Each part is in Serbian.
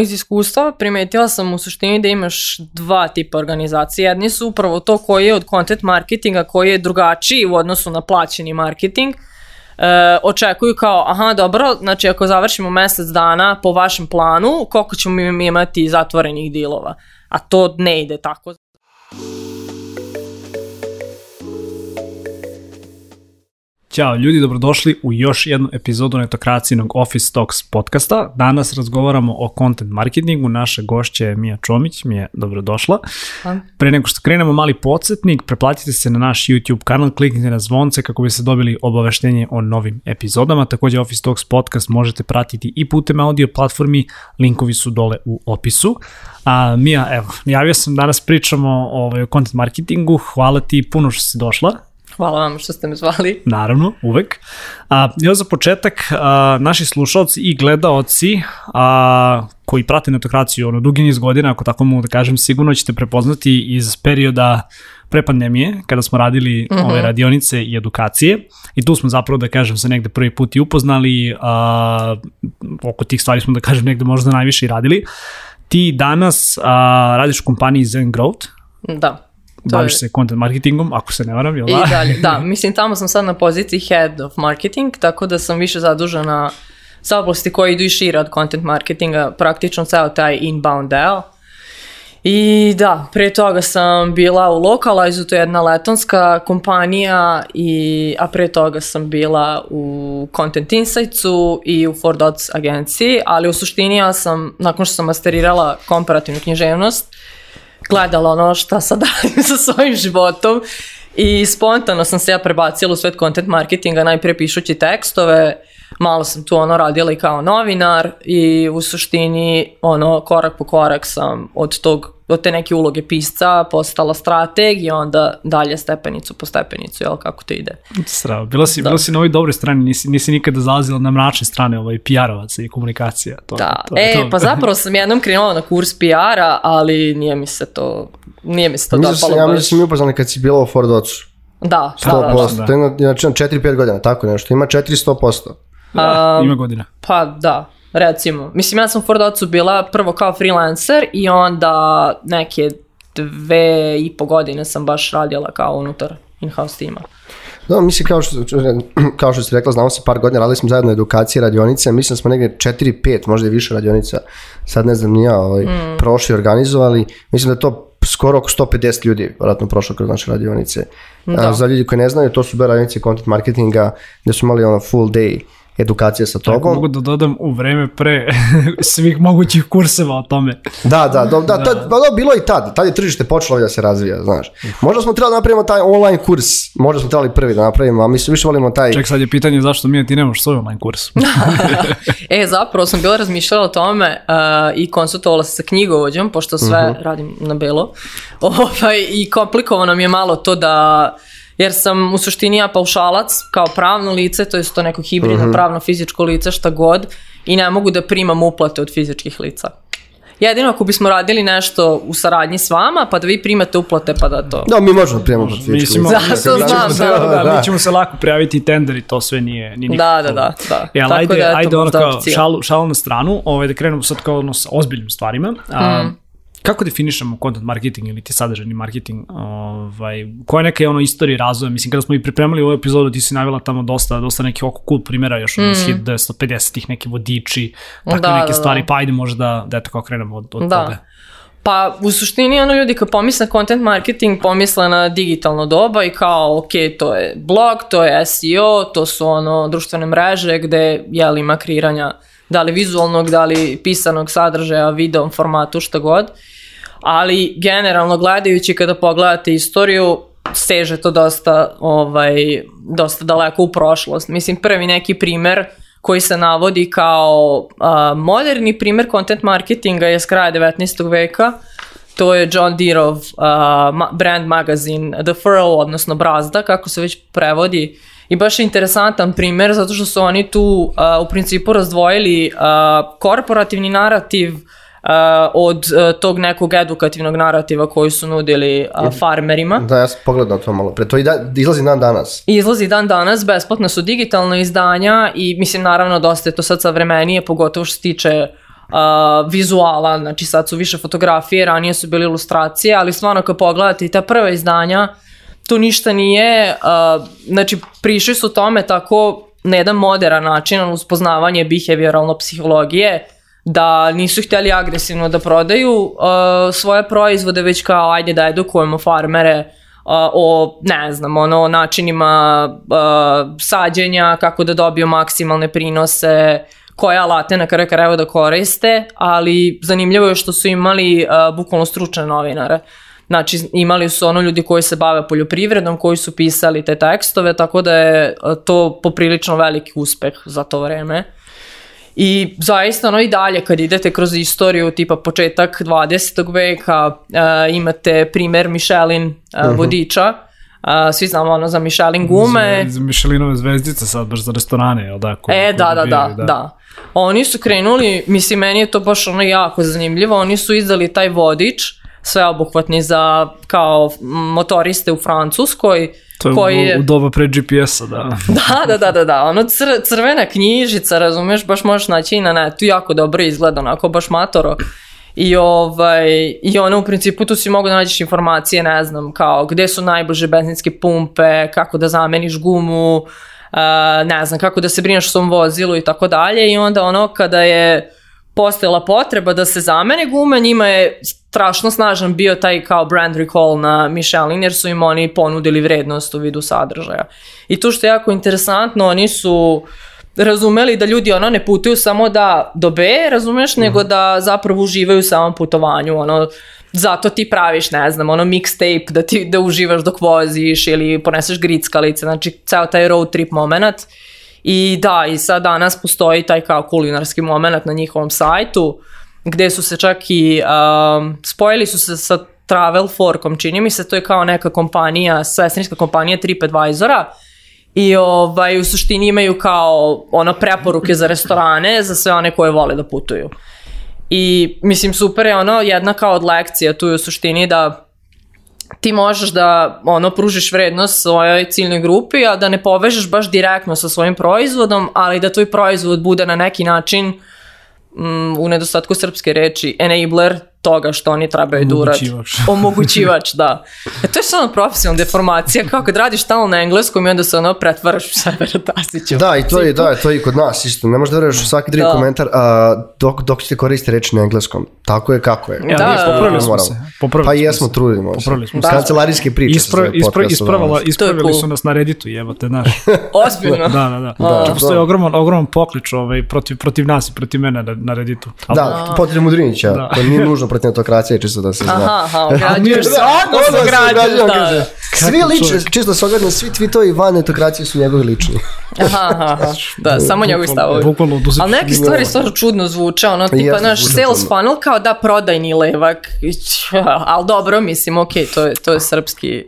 Iz iskustva primetila sam u suštini da imaš dva tipa organizacije. Jedni su upravo to koji je od content marketinga, koji je drugačiji u odnosu na plaćeni marketing. E, očekuju kao, aha, dobro, znači ako završimo mesec dana po vašem planu, koliko ćemo imati zatvorenih dilova? A to ne ide tako. Ćao ljudi, dobrodošli u još jednu epizodu netokracijnog Office Talks podcasta. Danas razgovaramo o content marketingu, naša gošća je Mija Čomić, mi je dobrodošla. Pre nego što krenemo mali podsjetnik, preplatite se na naš YouTube kanal, kliknite na zvonce kako biste dobili obaveštenje o novim epizodama. Takođe Office Talks podcast možete pratiti i putem audio platformi, linkovi su dole u opisu. A, Mija, evo, javio sam danas pričamo ovaj, o content marketingu, hvala ti puno što si došla. Hvala vam što ste me zvali. Naravno, uvek. A, ja za početak, a, naši slušalci i gledaoci a, koji prate netokraciju ono, dugi niz godina, ako tako mogu da kažem, sigurno ćete prepoznati iz perioda pre pandemije, kada smo radili mm -hmm. ove radionice i edukacije i tu smo zapravo, da kažem, se negde prvi put i upoznali, a, oko tih stvari smo, da kažem, negde možda najviše i radili. Ti danas a, radiš u kompaniji Zen Growth, Da. To baviš je. se content marketingom, ako se ne varam, jel da? I dalje, da. Mislim, tamo sam sad na poziciji head of marketing, tako da sam više zadužena sa oblasti koje idu i šira od content marketinga, praktično ceo taj inbound deo. I da, pre toga sam bila u Localizu, to je jedna letonska kompanija, i, a pre toga sam bila u Content Insightsu i u Four Dots agenciji, ali u suštini ja sam, nakon što sam masterirala komparativnu književnost, gledala ono šta sad radim sa svojim životom i spontano sam se ja prebacila u svet content marketinga, najprije pišući tekstove, malo sam tu ono radila i kao novinar i u suštini ono korak po korak sam od tog od te neke uloge pisca postala strateg i onda dalje stepenicu po stepenicu, jel, kako to ide. Strava, bila si, da. bila si na ovoj dobroj strani, nisi, nisi nikada zalazila na mračne strane ovaj, PR-ovaca i komunikacija. To, da, to, e, to. pa zapravo sam jednom krenula na kurs PR-a, ali nije mi se to, nije mi se to pa mislim dopalo. Ja mislim da si mi upoznali kad si bila u Fordocu. Da, 100%, da, da, da. To je na, na 4-5 godina, tako nešto, ima 400%. Da, um, ima godina. Pa da, recimo. Mislim, ja sam u Ford da bila prvo kao freelancer i onda neke dve i po godine sam baš radila kao unutar in-house tima. No, da, mislim, kao što, kao što si rekla, znamo se par godina, radili smo zajedno edukacije, radionice, mislim da smo negde 4-5, možda i više radionica, sad ne znam nija, ovaj, mm. prošli, organizovali, mislim da to skoro oko 150 ljudi vjerojatno prošlo kroz naše radionice. Da. A, za ljudi koji ne znaju, to su bile radionice content marketinga gdje su imali ono full day edukacija sa tobom. Tako mogu da dodam u vreme pre svih mogućih kurseva o tome. Da, da, do, da, da. Tad, da, bilo i tad, tad je tržište počelo da se razvija, znaš. Možda smo trebali da napravimo taj online kurs, možda smo trebali prvi da napravimo, a mi se više volimo taj... Ček, sad je pitanje zašto mi ti nemaš svoj online kurs. e, zapravo sam bila razmišljala o tome uh, i konsultovala se sa knjigovođom, pošto sve uh mhm. -huh. radim na belo, ovaj, i komplikovano mi je malo to da jer sam u suštini ja paušalac kao pravno lice, to je to neko hibridno uh-huh. Mhm. pravno-fizičko lice, šta god, i ne mogu da primam uplate od fizičkih lica. Jedino ako bismo radili nešto u saradnji s vama, pa da vi primate uplate, pa da to... Da, mi možemo da primamo pod fizičku. Mislim, Zato mi znam, se, da, da, da, da, Mi ćemo se lako prijaviti i tender i to sve nije... nije da, da, da, da. Ja, e, Tako ajde, da, ajde ono kao šalu, šalu na stranu, ovaj, da krenemo sad kao ono sa ozbiljnim stvarima. Mhm. A, mm. Kako definišemo content marketing ili ti sadržajni marketing? Ovaj, koja je neka je ono istorija razvoja? Mislim, kada smo i pripremali ovu epizodu, ti si navjela tamo dosta, dosta nekih oko cool primjera, još mm. 1950-ih, neki vodiči, takve da, neke da, da. stvari, da. pa ajde možda, da eto kao krenemo od, od da. toga. Pa u suštini ono ljudi kad pomisle content marketing pomisle na digitalno doba i kao ok to je blog, to je SEO, to su ono društvene mreže gde jel ima kreiranja da li vizualnog, da li pisanog sadržaja, video formatu, šta god ali generalno gledajući kada pogledate istoriju, seže to dosta, ovaj, dosta daleko u prošlost. Mislim, prvi neki primer koji se navodi kao a, moderni primer content marketinga je s kraja 19. veka, to je John Deerov uh, brand magazine The Furrow, odnosno Brazda, kako se već prevodi. I baš je interesantan primer zato što su oni tu uh, u principu razdvojili uh, korporativni narativ uh, Uh, od uh, tog nekog edukativnog narativa koji su nudili uh, farmerima. Da, ja sam pogledao to malo pre. To i da, izlazi dan danas. Izlazi dan danas, besplatno su digitalno izdanja i mislim naravno dosta je to sad savremenije, pogotovo što se tiče Uh, vizuala, znači sad su više fotografije, ranije su bile ilustracije, ali stvarno kad pogledate i ta prva izdanja, tu ništa nije, uh, znači prišli su tome tako na jedan moderan način, uz poznavanje behavioralno psihologije, uh, da nisu hteli agresivno da prodaju uh, svoje proizvode, već kao ajde da edukujemo farmere uh, o, ne znam, ono, načinima uh, sađenja, kako da dobiju maksimalne prinose, koje alate na kraju krajeva da koriste, ali zanimljivo je što su imali uh, bukvalno stručne novinare. Znači, imali su ono ljudi koji se bave poljoprivredom, koji su pisali te tekstove, tako da je uh, to poprilično veliki uspeh za to vreme. I zaista ono i dalje kad idete kroz istoriju tipa početak 20. veka uh, imate primer Michelin uh, -huh. vodiča Uh, svi znamo ono za Michelin gume. Za, za Michelinove zvezdice sad baš za restorane, jel da? Koje, e, da, da, da, da. Oni su krenuli, mislim, meni je to baš ono jako zanimljivo, oni su izdali taj vodič, sveobuhvatni za kao motoriste u Francuskoj, To je koji je... u doba pre GPS-a, da. da, da, da, da, da, ono cr, crvena knjižica, razumeš, baš možeš naći na netu, jako dobro izgleda, onako baš matoro. I, ovaj, I ono u principu tu si mogu da nađeš informacije, ne znam, kao gde su najbliže benzinske pumpe, kako da zameniš gumu, eh, ne znam, kako da se brineš o svom vozilu i tako dalje. I onda ono kada je postojala potreba da se zamene gume, njima je strašno snažan bio taj kao brand recall na Michelin jer su im oni ponudili vrednost u vidu sadržaja. I to što je jako interesantno, oni su razumeli da ljudi ono ne putuju samo da dobe, razumeš, mm. nego mhm. da zapravo uživaju u samom putovanju, ono zato ti praviš, ne znam, ono mixtape da ti da uživaš dok voziš ili poneseš grickalice, znači ceo taj road trip moment. Uh, I da, i sad danas postoji taj kao kulinarski moment na njihovom sajtu, gde su se čak i, um, spojili su se sa Travel Forkom, čini mi se, to je kao neka kompanija, sestrinska kompanija TripAdvisora, i ovaj, u suštini imaju kao ono preporuke za restorane za sve one koje vole da putuju. I mislim super je ono jedna kao od lekcija tu je u suštini da ti možeš da ono pružiš vrednost svojoj ciljnoj grupi, a da ne povežeš baš direktno sa svojim proizvodom, ali da tvoj proizvod bude na neki način m, mm, u nedostatku srpske reči enabler toga što oni trebaju da urade. Omogućivač. da. E to je samo profesionalna deformacija, kako da radiš tamo na engleskom i onda se ono pretvaraš u Severa Tasića. Da, i to je, da, to je i kod nas isto. Ne možeš da veruješ svaki drugi da. komentar a, dok, dok ćete koristiti reči na engleskom. Tako je kako je. Ja, da, da, popravili smo se. Popravili pa jesmo, se. trudimo se. Popravili smo se. Da. Kancelarijske priče. Ispra, ispra, ispravila, ispravili su nas na Redditu, jebate, znaš. Ozbiljno. Da, da, da. da, da postoji ogroman, ogroman poklič ovaj, protiv, protiv nas i protiv mene na, na Redditu. Da, protiv Mudrinića. Da. To nije nužno protiv čisto da se zna. Aha, aha, ograđuješ se, odnosno ograđuješ, da. da. Svi lični, čisto se ogradim, svi tweetovi van netokracije su njegovi lični. Aha, aha, da, samo njegovi stavovi. Bukvalno oduzeti. Ali neke stvari stvarno čudno zvuče, ono, tipa, naš sales funnel kao da prodajni levak, ali dobro, mislim, okej, to, je, to je srpski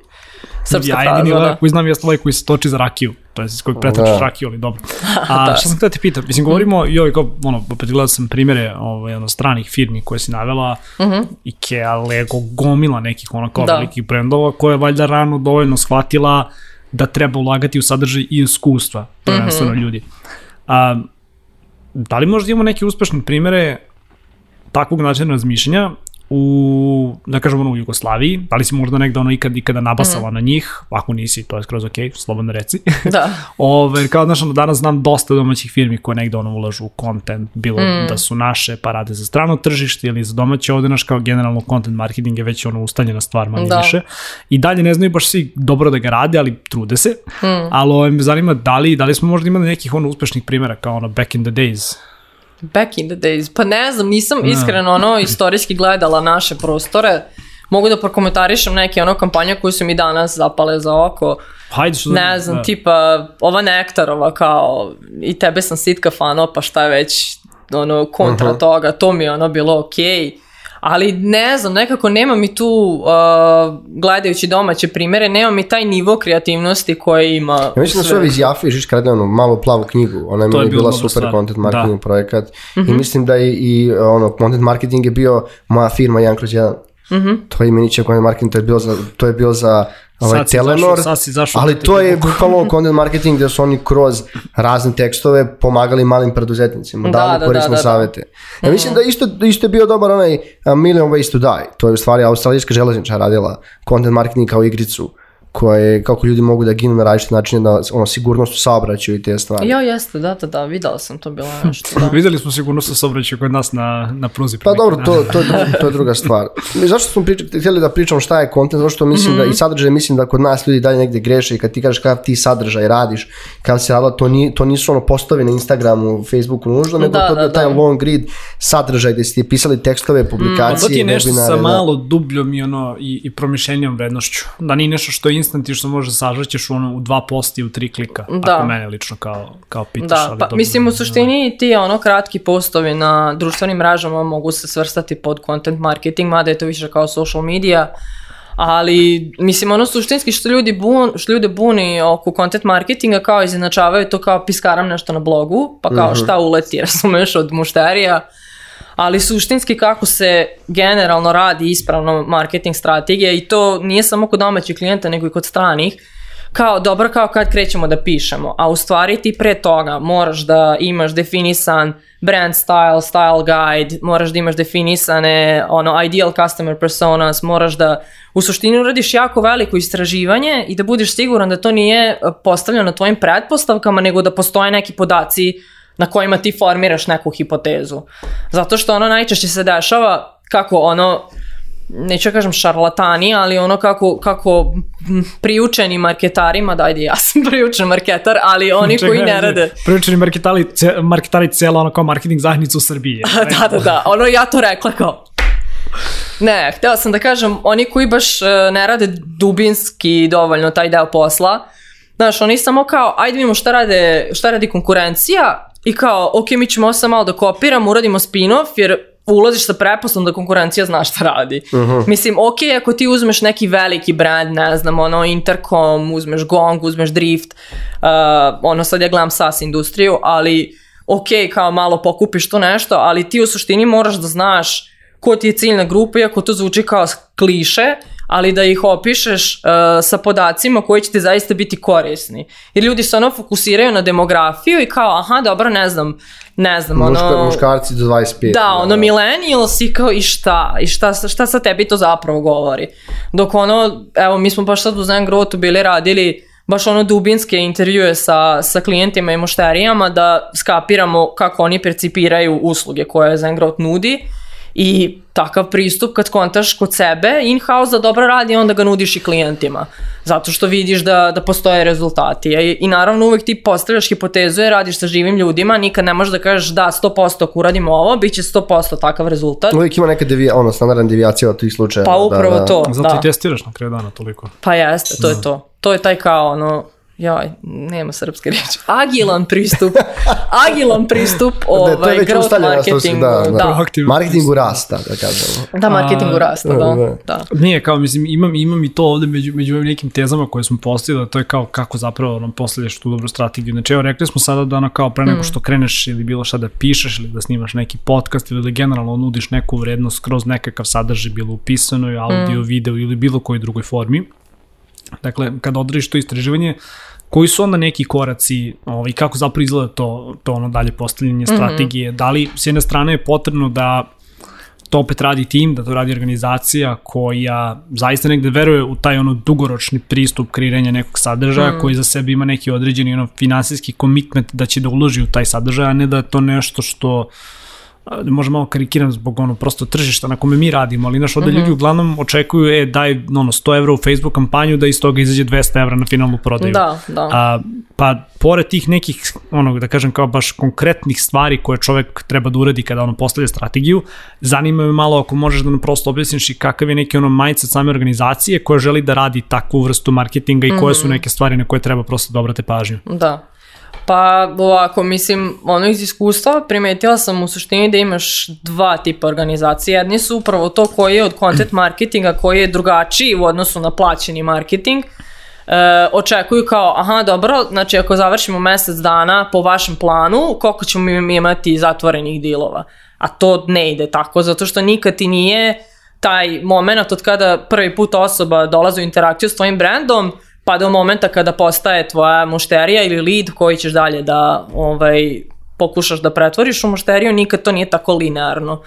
Srpska ja jedini fraza, da. koji znam jeste ovaj koji se toči za rakiju, to je iz kojeg pretočiš da. rakiju, ali dobro. A da. šta sam htio te pitam, mislim, govorimo i ovaj, ono, opet gledao sam primere ovaj, ono, stranih firmi koje si navela, uh mhm. -huh. Ikea, Lego, gomila nekih onako da. velikih brendova koja je valjda rano dovoljno shvatila da treba ulagati u sadržaj i iskustva, prvenstveno uh mhm. -huh. ljudi. A, da li možda imamo neke uspešne primere takvog načina razmišljanja u, da kažemo, ono, u Jugoslaviji, da li si možda negde ono ikad, ikada nabasala mm. na njih, ako nisi, to je skroz okej, okay, slobodno reci. Da. Ove, kao, znaš, ono, danas znam dosta domaćih firmi koje negde ono ulažu u content, bilo mm. da su naše, pa rade za strano tržište ili za domaće, ovde, naš, kao generalno content marketing je već ono ustaljena stvar manje da. više. I dalje ne znaju baš svi dobro da ga rade, ali trude se, mm. ali ove, ovaj, me zanima da li, da li smo možda imali nekih ono uspešnih primjera, kao ono back in the days, back in the days. Pa ne znam, nisam no. Da. iskreno ono istorijski gledala naše prostore. Mogu da prokomentarišem neke ono kampanje koje su mi danas zapale za oko. Hajde što da- Ne znam, da. tipa ova Nektarova kao i tebe sam sitka fano, pa šta je već ono kontra uh -huh. toga, to mi je ono bilo okej. Okay ali ne znam, nekako nema mi tu, uh, gledajući domaće primere, nema mi taj nivo kreativnosti koji ima... Ja mislim da su ovi iz Jafi Žiš Kradenu, malu plavu knjigu, ona je to je bila super stvar. content da. marketing da. projekat mm -hmm. i mhm. mislim da i, i ono, content marketing je bio moja firma 1 kroz 1. Mm -hmm. To je meni će marketing, to je bilo za, to je bilo za ovaj, sad Telenor, zašao, sad si zašao ali da to je bukvalno content marketing gde su oni kroz razne tekstove pomagali malim preduzetnicima, da, dali da, korisne da, da, da. savete. Ja mislim da isto, da isto je bio dobar onaj Million Ways to Die, to je u stvari australijska železniča radila content marketing kao igricu koje, kako ljudi mogu da ginu na različite načine, na ono, sigurnost u saobraćaju i te stvari. Jo, jeste, da, da, da, videla sam to bilo nešto. Da. Videli smo sigurnost u saobraćaju kod nas na, na pruzi. Pa dobro, to, to, to je druga stvar. Mi, Zašto smo pričali, htjeli da pričamo šta je kontent, zato što mislim mm -hmm. da mhm. i sadržaj, mislim da kod nas ljudi dalje negde greše i kad ti kažeš kakav ti sadržaj radiš, kakav si radila, to, nije, to nisu ono postave na Instagramu, Facebooku, nužno, nego da, to da, taj da. long read sadržaj gde si ti pisali tekstove, mhm. publikacije, mm, pa to ti je nešto sa da. malo dubljom i ono i, i promišljenjem vrednošću. Da nije nešto što je instant i što može da sažaćeš ono u dva posta i u tri klika, da. ako mene lično kao, kao pitaš. Da, ali pa, dobro, mislim u suštini da. ti ono kratki postovi na društvenim mrežama mogu se svrstati pod content marketing, mada je to više kao social media, ali mislim ono suštinski što ljudi bun, što ljude buni oko content marketinga kao izjednačavaju to kao piskaram nešto na blogu, pa kao mm -hmm. šta uleti, razumeš, od mušterija ali suštinski kako se generalno radi ispravno marketing strategija i to nije samo kod domaćih klijenta nego i kod stranih, kao dobro kao kad krećemo da pišemo, a u stvari ti pre toga moraš da imaš definisan brand style, style guide, moraš da imaš definisane ono ideal customer personas, moraš da u suštini uradiš jako veliko istraživanje i da budeš siguran da to nije postavljeno na tvojim pretpostavkama, nego da postoje neki podaci na kojima ti formiraš neku hipotezu. Zato što ono najčešće se dešava kako ono neću kažem šarlatani, ali ono kako, kako priučeni marketarima, dajde ja sam priučen marketar, ali oni Čekaj, koji ne rade. Priučeni marketari, ce, marketari cela ono kao marketing zajednica u Srbiji. da, da, da, ono ja to rekla kao, ne, htela sam da kažem, oni koji baš e, ne rade dubinski dovoljno taj deo posla, znaš, oni samo kao, ajde vidimo šta, rade, šta radi konkurencija, i kao, ok, mi ćemo ovo sad malo da kopiramo, uradimo spin-off, jer ulaziš sa preposlom da konkurencija zna šta radi. Uh mhm. -huh. Mislim, ok, ako ti uzmeš neki veliki brand, ne znam, ono Intercom, uzmeš Gong, uzmeš Drift, uh, ono sad ja gledam SAS industriju, ali ok, kao malo pokupiš to nešto, ali ti u suštini moraš da znaš ko ti je ciljna grupa, iako to zvuči kao kliše, ali da ih opišeš uh, sa podacima koji će ti zaista biti korisni. Jer ljudi se ono fokusiraju na demografiju i kao, aha, dobro, ne znam, ne znam, Muška, ono... Muškarci do 25. Da, da, ono, da. millennials i kao, i šta? I šta, šta sa tebi to zapravo govori? Dok ono, evo, mi smo baš sad u Zen Grotu bili radili baš ono dubinske intervjue sa, sa klijentima i mušterijama da skapiramo kako oni percipiraju usluge koje Zen Grot nudi I takav pristup kad kontaš kod sebe in-house da dobro radi, onda ga nudiš i klijentima. Zato što vidiš da, da postoje rezultati. I, I naravno uvek ti postavljaš hipotezu jer radiš sa živim ljudima, nikad ne možeš da kažeš da 100% ako uradim ovo, bit će 100% takav rezultat. Uvijek ima neka devija, ono, standardna devijacija od tih slučaja. Pa da, upravo da, da. to. Zato i da. testiraš na kraju dana toliko. Pa jeste, to da. je to. To je taj kao ono, jaj, nema srpske riječi, agilan pristup, agilan pristup ovaj, da, to je ovaj, growth marketingu. Da, da. da. Marketingu rasta, da kažemo. Da, marketingu rasta, A, da, da, da. Nije, kao, mislim, imam, imam i to ovde među, među ovim nekim tezama koje smo postavili, da to je kao kako zapravo nam postavljaš tu dobru strategiju. Znači, evo, rekli smo sada da ono kao pre nego mm. što kreneš ili bilo šta da pišeš ili da snimaš neki podcast ili da generalno nudiš neku vrednost kroz nekakav sadržaj, bilo u pisanoj, audio, mm. video ili bilo kojoj drugoj formi Dakle, kada odradiš to istraživanje, koji su onda neki koraci, ovaj, kako zapravo izgleda to, to ono dalje postavljanje mhm. strategije, mm -hmm. da li s jedne strane je potrebno da to opet radi tim, da to radi organizacija koja zaista negde veruje u taj ono dugoročni pristup kreiranja nekog sadržaja mm. koji za sebe ima neki određeni ono finansijski komitment da će da uloži u taj sadržaj, a ne da je to nešto što možda malo karikiram zbog ono prosto tržišta na kome mi radimo, ali naš ovde mm -hmm. ljudi uglavnom očekuju e, daj ono, 100 evra u Facebook kampanju da iz toga izađe 200 evra na finalnu prodaju. Da, da. A, pa pored tih nekih, ono, da kažem kao baš konkretnih stvari koje čovek treba da uradi kada ono postavlja strategiju, zanima me malo ako možeš da nam prosto objasniš i kakav je neki ono mindset same organizacije koja želi da radi takvu vrstu marketinga i koje mm -hmm. su neke stvari na koje treba prosto da obrate pažnju. Da, Pa ovako, mislim, ono iz iskustva primetila sam u suštini da imaš dva tipa organizacije. Jedni su upravo to koji je od content marketinga, koji je drugačiji u odnosu na plaćeni marketing. E, očekuju kao, aha, dobro, znači ako završimo mesec dana po vašem planu, koliko ćemo imati zatvorenih dilova? A to ne ide tako, zato što nikad ti nije taj moment od kada prvi put osoba dolazi u interakciju s tvojim brendom, pa do momenta kada postaje tvoja mušterija ili lead koji ćeš dalje da ovaj, pokušaš da pretvoriš u mušteriju, nikad to nije tako linearno.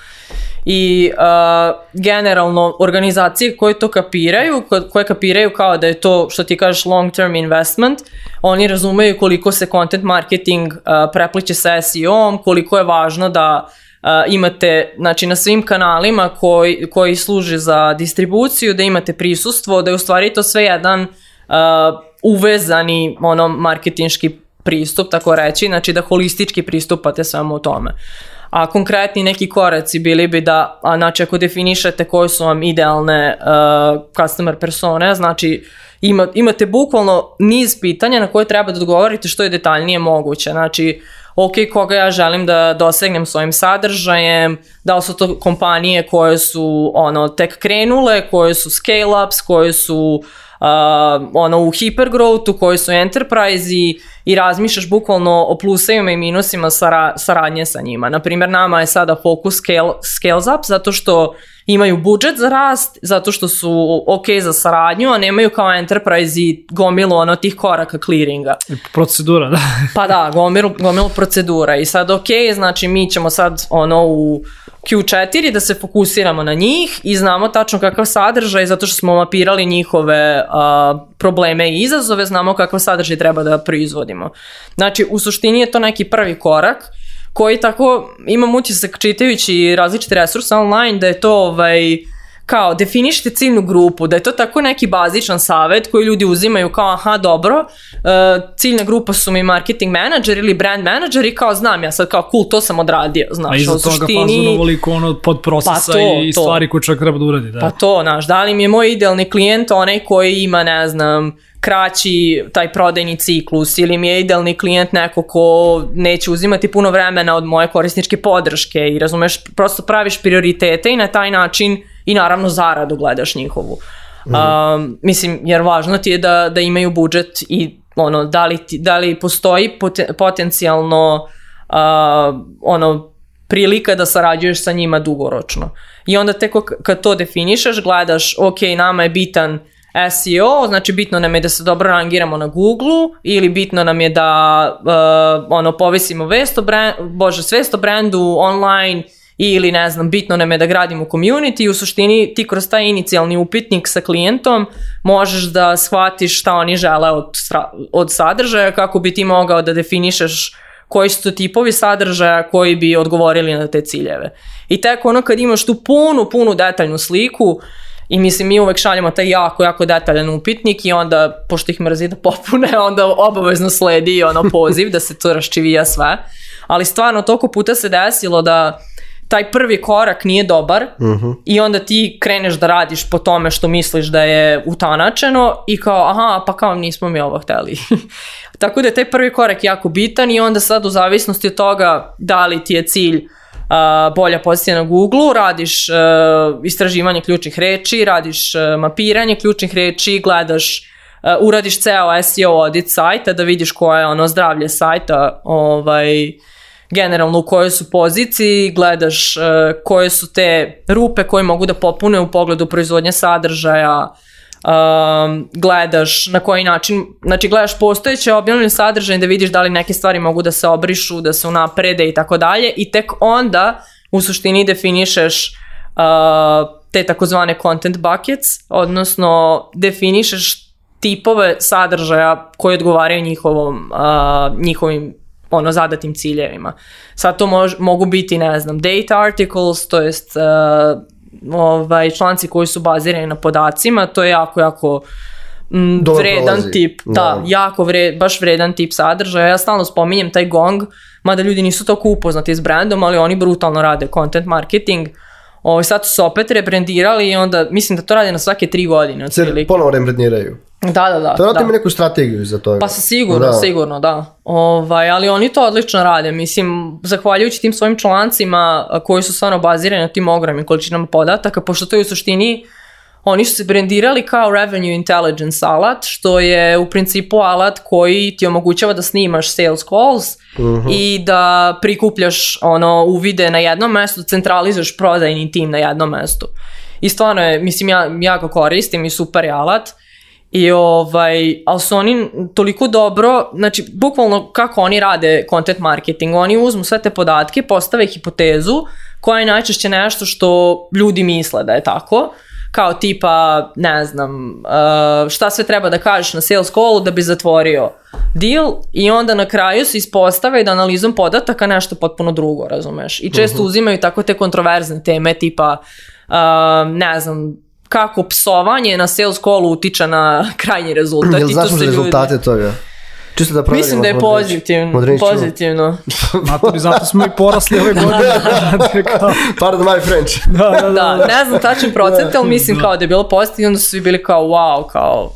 I uh, generalno organizacije koje to kapiraju, koje kapiraju kao da je to što ti kažeš long term investment, oni razumeju koliko se content marketing uh, prepliče sa SEO-om, koliko je važno da uh, imate znači na svim kanalima koji, koji služe za distribuciju, da imate prisustvo, da je u stvari to sve jedan uh, uh, uvezani ono marketinški pristup, tako reći, znači da holistički pristupate samo u tome. A konkretni neki koraci bili bi da, a, znači ako definišete koje su vam idealne uh, customer persone, znači ima, imate bukvalno niz pitanja na koje treba da odgovorite što je detaljnije moguće. Znači, ok, koga ja želim da dosegnem svojim sadržajem, da li su to kompanije koje su ono, tek krenule, koje su scale-ups, koje su uh, uh, ono, u hipergrowthu koji su enterprise i, i razmišljaš bukvalno o plusevima i minusima sara, saradnje sa njima. Naprimjer, nama je sada fokus scale, Scales Up zato što uh, imaju budžet za rast zato što su ok za saradnju, a nemaju kao enterprise i gomilu ono tih koraka clearinga. Procedura, da. pa da, gomilu, gomilu procedura i sad ok, znači mi ćemo sad ono u Q4 da se fokusiramo na njih i znamo tačno kakav sadržaj zato što smo mapirali njihove a, probleme i izazove, znamo kakav sadržaj treba da proizvodimo. Znači u suštini je to neki prvi korak koji tako imam utisak čitajući različite resurse online da je to ovaj, kao definišite ciljnu grupu, da je to tako neki bazičan savet koji ljudi uzimaju kao aha dobro, e, ciljna grupa su mi marketing menadžer ili brand menadžer i kao znam ja sad kao cool to sam odradio, znaš, A iza toga suštini, fazon ovoliko ono pod procesa pa to, i to. stvari koje čovjek treba da uradi. Da. Pa to, znaš, da li mi je moj idealni klijent onaj koji ima, ne znam, kraći taj prodajni ciklus ili mi je idealni klijent neko ko neće uzimati puno vremena od moje korisničke podrške i razumeš, prosto praviš prioritete i na taj način i naravno zaradu gledaš njihovu. Mm. Um, mislim, jer važno ti je da, da imaju budžet i ono, da li, ti, da li postoji potencijalno uh, ono, prilika da sarađuješ sa njima dugoročno. I onda tek kad to definišeš, gledaš, ok, nama je bitan SEO, znači bitno nam je da se dobro rangiramo na Google u ili bitno nam je da uh, ono povisimo vest o brand, bože svesto o brandu online ili ne znam, bitno nam je da gradimo community i u suštini ti kroz taj inicijalni upitnik sa klijentom možeš da shvatiš šta oni žele od, od sadržaja, kako bi ti mogao da definišeš koji su to tipovi sadržaja koji bi odgovorili na te ciljeve. I tek ono kad imaš tu punu, punu detaljnu sliku, I mislim, mi uvek šaljamo taj jako, jako detaljan upitnik i onda, pošto ih mrzi da popune, onda obavezno sledi ono poziv da se to raščivija sve. Ali stvarno, toliko puta se desilo da taj prvi korak nije dobar uh mhm. -huh. i onda ti kreneš da radiš po tome što misliš da je utanačeno i kao aha pa kao nismo mi ovo hteli. Tako da je taj prvi korak jako bitan i onda sad u zavisnosti od toga da li ti je cilj Uh, bolja pozicija na Google, radiš uh, istraživanje ključnih reči, radiš uh, mapiranje ključnih reči, gledaš e, uradiš ceo SEO audit sajta da vidiš koje je ono zdravlje sajta, ovaj generalno u kojoj su poziciji, gledaš uh, koje su te rupe koje mogu da popune u pogledu proizvodnje sadržaja, um, gledaš na koji način, znači gledaš postojeće objavljene sadržaje da vidiš da li neke stvari mogu da se obrišu, da se unaprede i tako dalje i tek onda u suštini definišeš uh, te takozvane content buckets, odnosno definišeš tipove sadržaja koji odgovaraju njihovom, uh, njihovim ono zadatim ciljevima. Sad to mož, mogu biti, ne znam, data articles, to jest uh, ovaj, članci koji su bazirani na podacima, to je jako, jako m, vredan prolazi. tip, da, da. jako vre, baš vredan tip sadržaja. Ja stalno spominjem taj gong, mada ljudi nisu toliko upoznati s brandom, ali oni brutalno rade content marketing. Ovo, ovaj, sad su se opet rebrandirali i onda mislim da to rade na svake tri godine. Se ponovo rebrandiraju. Da, da, da. Treba da. mi da. neku strategiju za to. Pa sigurno, da. sigurno, da. Ovaj, ali oni to odlično rade. Mislim, zahvaljujući tim svojim člancima koji su stvarno bazirani na tim ogromnim količinama podataka, pošto to je u suštini oni su se brendirali kao revenue intelligence alat, što je u principu alat koji ti omogućava da snimaš sales calls uh mhm. -huh. i da prikupljaš ono uvide na jednom mestu, centralizuješ prodajni tim na jednom mestu. I stvarno je, mislim, ja, ja ga koristim i super je alat. I ovaj, ali su oni toliko dobro, znači bukvalno kako oni rade content marketing, oni uzmu sve te podatke, postave hipotezu koja je najčešće nešto što ljudi misle da je tako, kao tipa, ne znam, eh, šta sve treba da kažeš na sales callu da bi zatvorio deal i onda na kraju se ispostave da analizom podataka nešto potpuno drugo, razumeš? I često mhm. uzimaju tako te kontroverzne teme tipa, eh, ne znam, kako psovanje na sales callu utiče na krajnji rezultat. Jel znaš rezultate ljudi... toga? Čisto da proverimo. Mislim da je pozitivno. Modrić, pozitivno. Matori, zato smo i porasli ove godine. Pardon my French. da, da, da, da. ne znam tačan procent, da. ali mislim da. kao da je bilo pozitivno, onda su svi bili kao wow, kao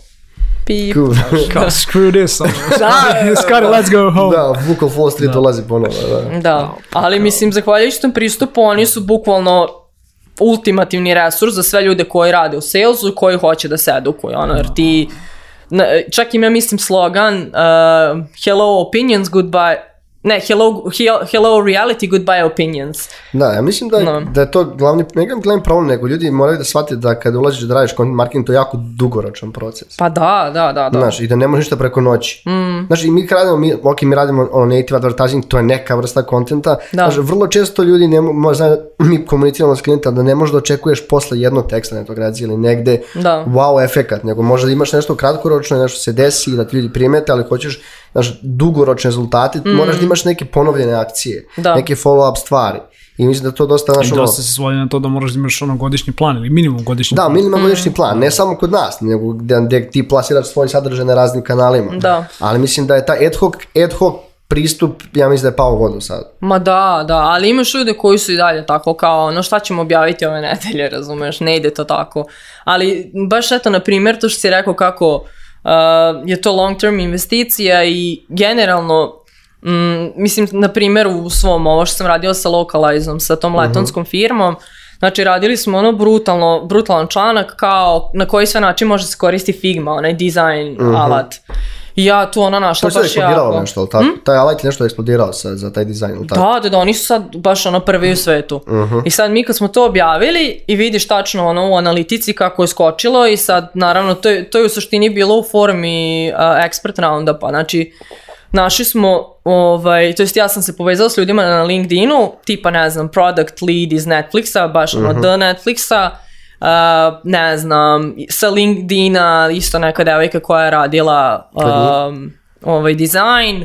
pip. Cool. kao screw this. Da, Scotty, let's go home. Da, Book of Wall Street da. ulazi ponovo. Da. da. ali mislim, zahvaljujući tom pristupu, oni su bukvalno ultimativni resurs za sve ljude koji rade u salesu i koji hoće da se edukuju, ono, jer ti, čak im ja mislim slogan uh, hello opinions, goodbye Ne, hello, hello reality, goodbye opinions. Da, ja mislim da je, no. da je to glavni, ne glavni problem, nego ljudi moraju da shvate da kada ulaziš da radiš content marketing, to je jako dugoročan proces. Pa da, da, da. da. Znaš, i da ne možeš ništa preko noći. Mm. Znaš, i mi radimo, mi, ok, mi radimo ono, native advertising, to je neka vrsta kontenta. Da. Znaš, vrlo često ljudi, ne, mo, zna, mi komuniciramo s klijentom da ne možeš da očekuješ posle jednog teksta na integraciji ili negde da. wow efekat, nego možda imaš nešto kratkoročno, nešto se desi da ti ljudi primete, ali hoćeš znaš, dugoročni rezultati, mm. moraš da imaš neke ponovljene akcije, da. neke follow-up stvari. I mislim da to dosta našo... I dosta se svodi na to da moraš da imaš ono godišnji plan ili minimum godišnji da, plan. Da, minimum mm. godišnji plan, ne samo kod nas, nego gde, gde ti plasiraš svoj sadržaj na raznim kanalima. Da. Ali mislim da je ta ad hoc, ad hoc pristup, ja mislim da je pao u vodu sad. Ma da, da, ali imaš ljude koji su i dalje tako kao, ono šta ćemo objaviti ove nedelje, razumeš, ne ide to tako. Ali baš eto, na primjer, to što si rekao kako Uh, je to long term investicija i generalno Mm, mislim, na primjer, u svom ovo što sam radila sa Localizom, sa tom mhm. letonskom firmom, znači radili smo ono brutalno, brutalan članak kao na koji sve način može se koristi Figma, onaj dizajn mm -hmm. alat ja tu ona našla to je baš jako. nešto, ta, hmm? taj alat je eksplodirao sa, za taj dizajn. Ili tako? Da, da, da, oni su sad baš ono prvi u svetu. Uh mhm. -huh. I sad mi kad smo to objavili i vidiš tačno ono u analitici kako je skočilo i sad naravno to je, to je u suštini bilo u formi uh, expert pa znači našli smo, ovaj, to jest ja sam se povezala s ljudima na LinkedInu, tipa ne znam, product lead iz Netflixa, baš ono uh mhm. -huh. do Netflixa, uh, ne znam, sa LinkedIna isto neka devojka koja je radila um, ovaj dizajn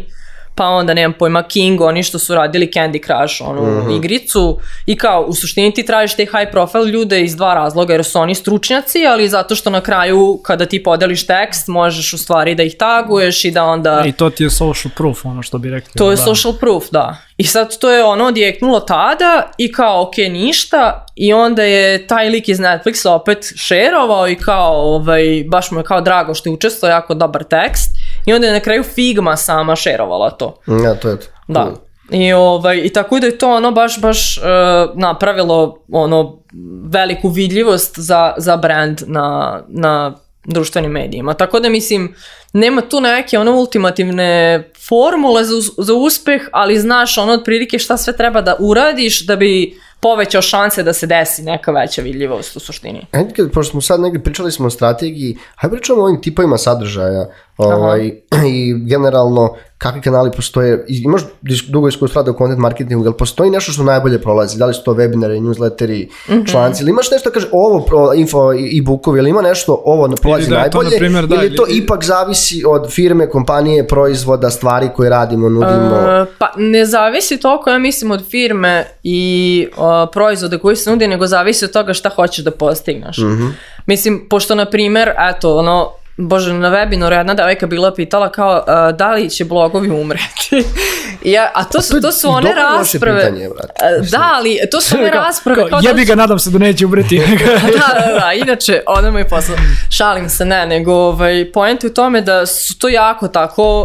pa onda nemam pojma King, oni što su radili Candy Crush, onu mm -hmm. igricu i kao u suštini ti tražiš te high profile ljude iz dva razloga jer su oni stručnjaci, ali zato što na kraju kada ti podeliš tekst možeš u stvari da ih taguješ i da onda... I to ti je social proof, ono što bi rekli. To je da. social proof, da. I sad to je ono odjeknulo tada i kao ok, ništa i onda je taj lik iz Netflixa opet šerovao i kao ovaj, baš mu je kao drago što je učestvo, jako dobar tekst I onda je na kraju Figma sama šerovala to. Ja, to je to. Da. I, ovaj, I tako da je to ono baš, baš uh, napravilo ono veliku vidljivost za, za brand na, na društvenim medijima. Tako da mislim, nema tu neke ono ultimativne formule za, za uspeh, ali znaš ono otprilike šta sve treba da uradiš da bi povećao šanse da se desi neka veća vidljivost u suštini. Ajde, pošto smo sad negdje pričali smo o strategiji, hajde pričamo o ovim tipovima sadržaja. Ovaj, I generalno, kakvi kanali postoje, imaš dugo iskustva rada u content marketingu, jel postoji nešto što najbolje prolazi, da li su to webinari, newsletteri, mm -hmm. članci, ili imaš nešto, kaže, ovo pro, info i bukovi, ili ima nešto, ovo ne prolazi ili da, najbolje, to, primer, da, ili to ili... ipak zavisi od firme, kompanije, proizvoda, stvari koje radimo, nudimo? Uh, pa ne zavisi toliko, ja mislim, od firme i uh, proizvoda koji se nudi, nego zavisi od toga šta hoćeš da postigneš. Mm -hmm. Mislim, pošto, na primjer, eto, ono, Bože, na webinaru jedna devojka bila pitala kao uh, da li će blogovi umreti. ja, a to su, to su one rasprave. Pitanje, e, da, ali to su one rasprave. Kao, kao, da jebi ga, nadam se da neće umreti. da, da, da, inače, ona mi je poslala. Šalim se, ne, nego ovaj, point u tome da su to jako tako...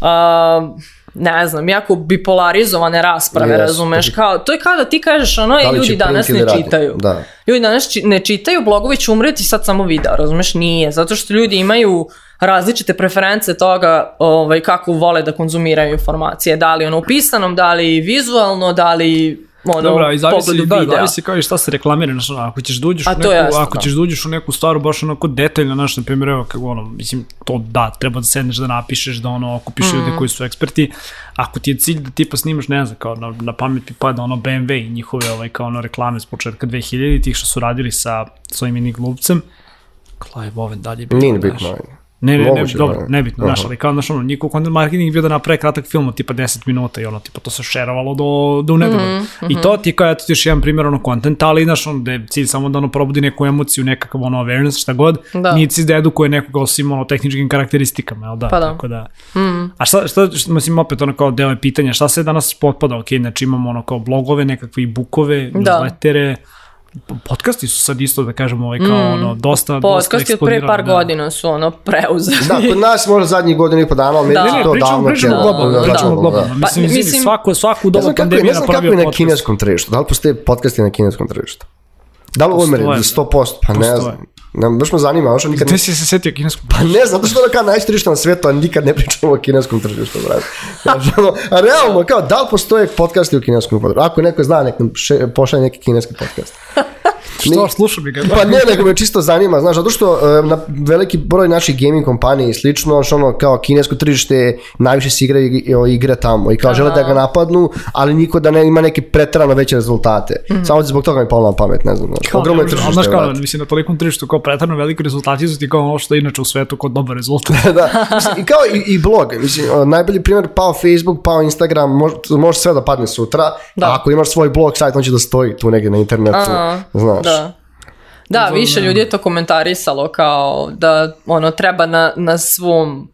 Uh, ne znam, jako bipolarizovane rasprave, yes, razumeš, kao, to je kao da ti kažeš ono, da ljudi danas ne da čitaju. Da. Ljudi danas či, ne čitaju, blogovi će umreti sad samo videa, razumeš, nije, zato što ljudi imaju različite preference toga ovaj, kako vole da konzumiraju informacije, da li ono u pisanom, da li vizualno, da li ono, Dobra, i zavisi, da, videa. zavisi kao i šta se reklamira, znaš, ako ćeš da uđeš, u neku, jasno, ako ćeš da uđeš u neku stvaru baš onako detaljno, znaš, na primjer, evo, kako ono, mislim, to da, treba da sedneš, da napišeš, da ono, okupiš mm. ljude koji su eksperti, ako ti je cilj da tipa snimaš, ne znam, kao na, na pamet mi pada ono BMW i njihove, ovaj, kao ono, reklame s početka 2000 tih što su radili sa svojim mini glupcem, Clive Owen dalje bio, Nije big money. Ne, ne, Moguće, ne, dobro, ne. Da. nebitno, znaš, ali kao, znaš, ono, njihov content marketing je bio da naprave kratak film od tipa 10 minuta i ono, tipa, to se šerovalo do, do nedogleda. Mm -hmm. I to mhm. ti kao, eto, još jedan primjer, ono, content, ali, znaš, ono, da je cilj samo da, ono, probudi neku emociju, nekakav, ono, awareness, šta god, da. nije cilj da edukuje nekoga osim, ono, tehničkim karakteristikama, jel da? Pa da. Tako da. Mm A šta, šta, šta, mislim, opet, ono, kao, deo je pitanja, šta se danas potpada, ok, znači, imamo, ono, kao blogove, nekakve i bukove, da. newslettere, podcasti su sad isto, da kažem, ovaj, kao mm. ono, dosta, podcasti dosta od pre par da. godina su ono preuzeli. Da, kod nas možda zadnjih godina i po dana, ali da. meni to pričamo, davno. Pričamo globalno, da, pričamo da, globalno. Da. Mislim, pa, mislim, svako, svaku dobu pandemija napravio podcast. Ne znam kako je na kineskom tržištu, da li postoje podcasti na kineskom tržištu? Da li umre? 100%? Pa ne znam. Ne, baš me zanima, ono što nikad... Gde si se setio kineskog tržišta? Pa ne, zato što ono kao najveće tržište na svetu, a nikad ne pričamo o kineskom tržištu, brate. Znači, ono, a realno, kao, da li postoje podcasti u kineskom području? Ako neko zna, nek nam pošalje neki kineski podcast. Što, slušam ga. Pa ne, nego me čisto zanima, znaš, zato što uh, na veliki broj naših gaming kompanija i slično, što ono kao kinesko tržište najviše se igra igra tamo i kao Aha. Da, žele da, da ga napadnu, ali niko da ne ima neke pretrano veće rezultate. Mm. Samo zbog toga mi palo na pamet, ne znam. Kao, ogromno je tržište. Znaš kao, mislim, na tolikom tržištu kao pretrano veliki rezultati su ti kao ono što inače u svetu kod dobar rezultat. da, i kao i, i blog, mislim, uh, najbolji primjer pao Facebook, pao Instagram, može, može sve da padne sutra, da. a ako imaš svoj blog, sajt, on će da stoji tu negde na internetu, Aha. znaš baš. Da. Da, više ljudi je to komentarisalo kao da ono treba na, na svom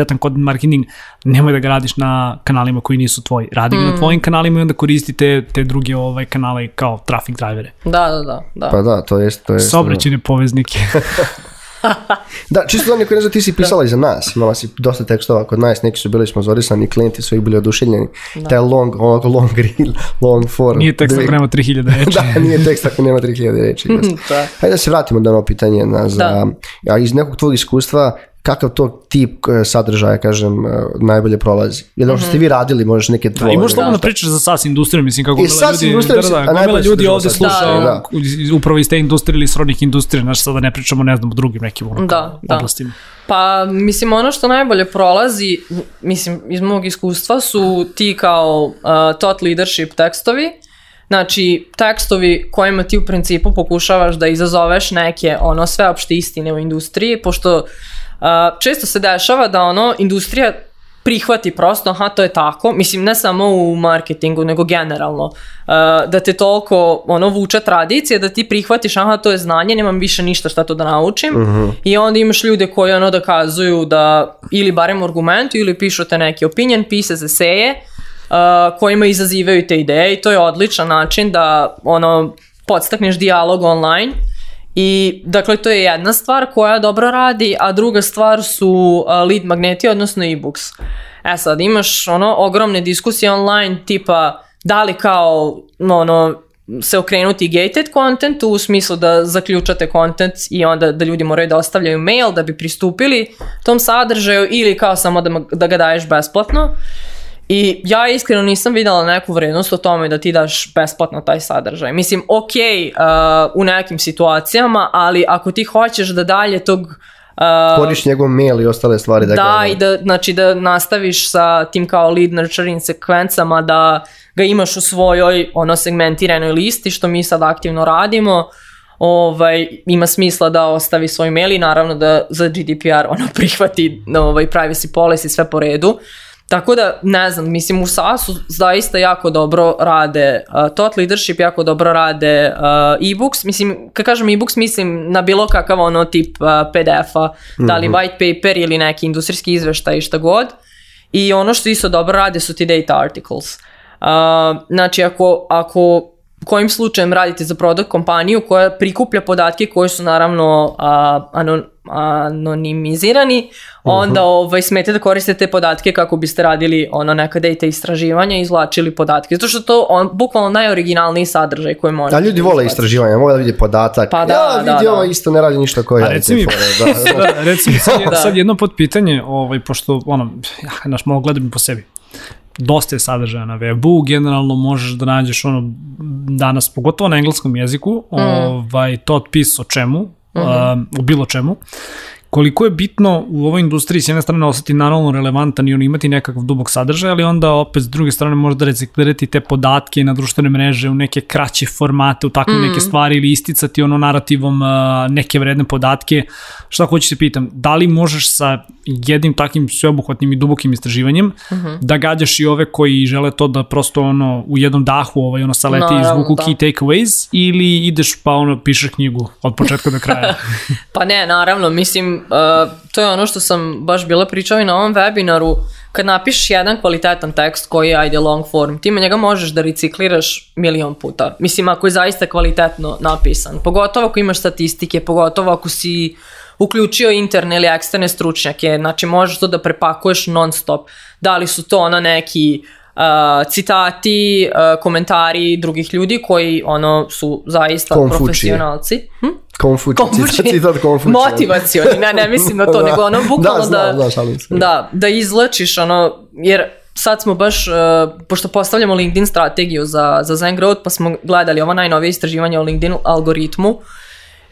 kvalitetan kod marketing, nemoj da ga radiš na kanalima koji nisu tvoji. Radi ga mm. na tvojim kanalima i onda koristi te, te druge ovaj, kanale kao traffic drivere. Da, da, da. da. Pa da, to je... To je Sobrećene da. poveznike. da, čisto da neko ne zna, ti si pisala da. i za nas, imala si dosta tekstova kod nas, neki su bili sponzorisani, klijenti su ih bili oduševljeni. Da. Taj long, onako long reel, long form. Nije tekst ako nema 3000 reči. da, nije tekst ako nema 3000 reči. da. Hajde da se vratimo na ono pitanje na, za, da. a iz nekog tvog iskustva, kakav to tip e, sadržaja, kažem, e, najbolje prolazi. Jer mm -hmm. ste mhm. vi radili, možeš neke tvoje. Da, i možeš slobodno da. pričaš za SAS industriju, mislim, kako gomila ljudi, da, da, gomila ljudi ovde slušaju da. upravo iz te industrije ili srodnih industrija, znači sada ne pričamo, ne znam, o drugim nekim ono, da, da. oblastima. Da. Pa, mislim, ono što najbolje prolazi, mislim, iz mog iskustva su ti kao uh, e, tot leadership tekstovi, Znači, tekstovi kojima ti u principu pokušavaš da izazoveš neke ono sveopšte istine u industriji, pošto uh, često se dešava da ono, industrija prihvati prosto, aha, to je tako, mislim, ne samo u marketingu, nego generalno, uh, da te toliko, ono, vuče tradicije, da ti prihvatiš, aha, to je znanje, nemam više ništa šta to da naučim, uh mhm. -huh. i onda imaš ljude koji, ono, dokazuju da, ili barem argumentu, ili pišu te neke opinion pieces, eseje, uh, kojima izazivaju te ideje, i to je odličan način da, ono, podstakneš dijalog online, I, dakle, to je jedna stvar koja dobro radi, a druga stvar su lead magneti, odnosno e-books. E sad, imaš ono ogromne diskusije online tipa da li kao ono, se okrenuti gated content u smislu da zaključate content i onda da ljudi moraju da ostavljaju mail da bi pristupili tom sadržaju ili kao samo da, da ga daješ besplatno. I ja iskreno nisam videla neku vrednost o tome da ti daš besplatno taj sadržaj. Mislim, ok, uh, u nekim situacijama, ali ako ti hoćeš da dalje tog Uh, Koriš njegov mail i ostale stvari. Da, da i da, znači da nastaviš sa tim kao lead nurturing sekvencama, da ga imaš u svojoj ono segmentiranoj listi, što mi sad aktivno radimo. Ovaj, ima smisla da ostavi svoj mail i naravno da za GDPR ono prihvati ovaj, privacy policy sve po redu. Tako da, ne znam, mislim u SAS-u zaista jako dobro rade uh, Tot Leadership, jako dobro rade uh, e-books, mislim, kad kažem e-books mislim na bilo kakav ono tip uh, PDF-a, mm -hmm. white paper ili neki industrijski izveštaj i šta god. I ono što isto dobro rade su ti data articles. Uh, znači, ako, ako kojim slučajem radite za product kompaniju koja prikuplja podatke koji su naravno a, anon, anonimizirani, mhm. onda uh -huh. ovaj, smete da koristite te podatke kako biste radili ono neka data istraživanja i izvlačili podatke. Zato što to on bukvalno najoriginalniji sadržaj koji možete. Da, ljudi vole istraživanja, mogu da vidi podatak. Pa da, ja, da, vidi, da, ovo isto ne radi ništa koje radi. Reci mi, fore, da. da, da, reci mi sad, da. sad jedno potpitanje, ovaj, pošto ono, ja, naš malo gledam po sebi dosta je sadržaja na webu, generalno možeš da nađeš ono danas, pogotovo na engleskom jeziku, mm. ovaj, tot pis o čemu, mm -hmm. um, o bilo čemu, koliko je bitno u ovoj industriji s jedne strane ostati naravno relevantan i on imati nekakav dubog sadržaj, ali onda opet s druge strane možda reciklirati te podatke na društvene mreže u neke kraće formate, u takve mm. neke stvari ili isticati ono narativom neke vredne podatke. Šta hoću se pitam, da li možeš sa jednim takvim sveobuhvatnim i dubokim istraživanjem mm -hmm. da gađaš i ove koji žele to da prosto ono u jednom dahu ovaj, ono salete no, izvuku da. key takeaways ili ideš pa ono pišeš knjigu od početka do kraja? pa ne, naravno, mislim uh, to je ono što sam baš bila pričao i na ovom webinaru, kad napišeš jedan kvalitetan tekst koji je, ajde, long form, ti njega možeš da recikliraš milion puta. Mislim, ako je zaista kvalitetno napisan. Pogotovo ako imaš statistike, pogotovo ako si uključio interne ili eksterne stručnjake, znači možeš to da prepakuješ non stop. Da li su to ono neki uh, citati, uh, komentari drugih ljudi koji ono su zaista Konfučije. profesionalci. Hm? Konfuči, Konfuči. citat Konfučija. Motivacioni, ne, ne mislim na to, da. nego ono da, bukvalno da, da, da, da, da izlačiš ono, jer sad smo baš, uh, pošto postavljamo LinkedIn strategiju za, za Zen Growth, pa smo gledali ovo najnovije istraživanje o LinkedIn algoritmu.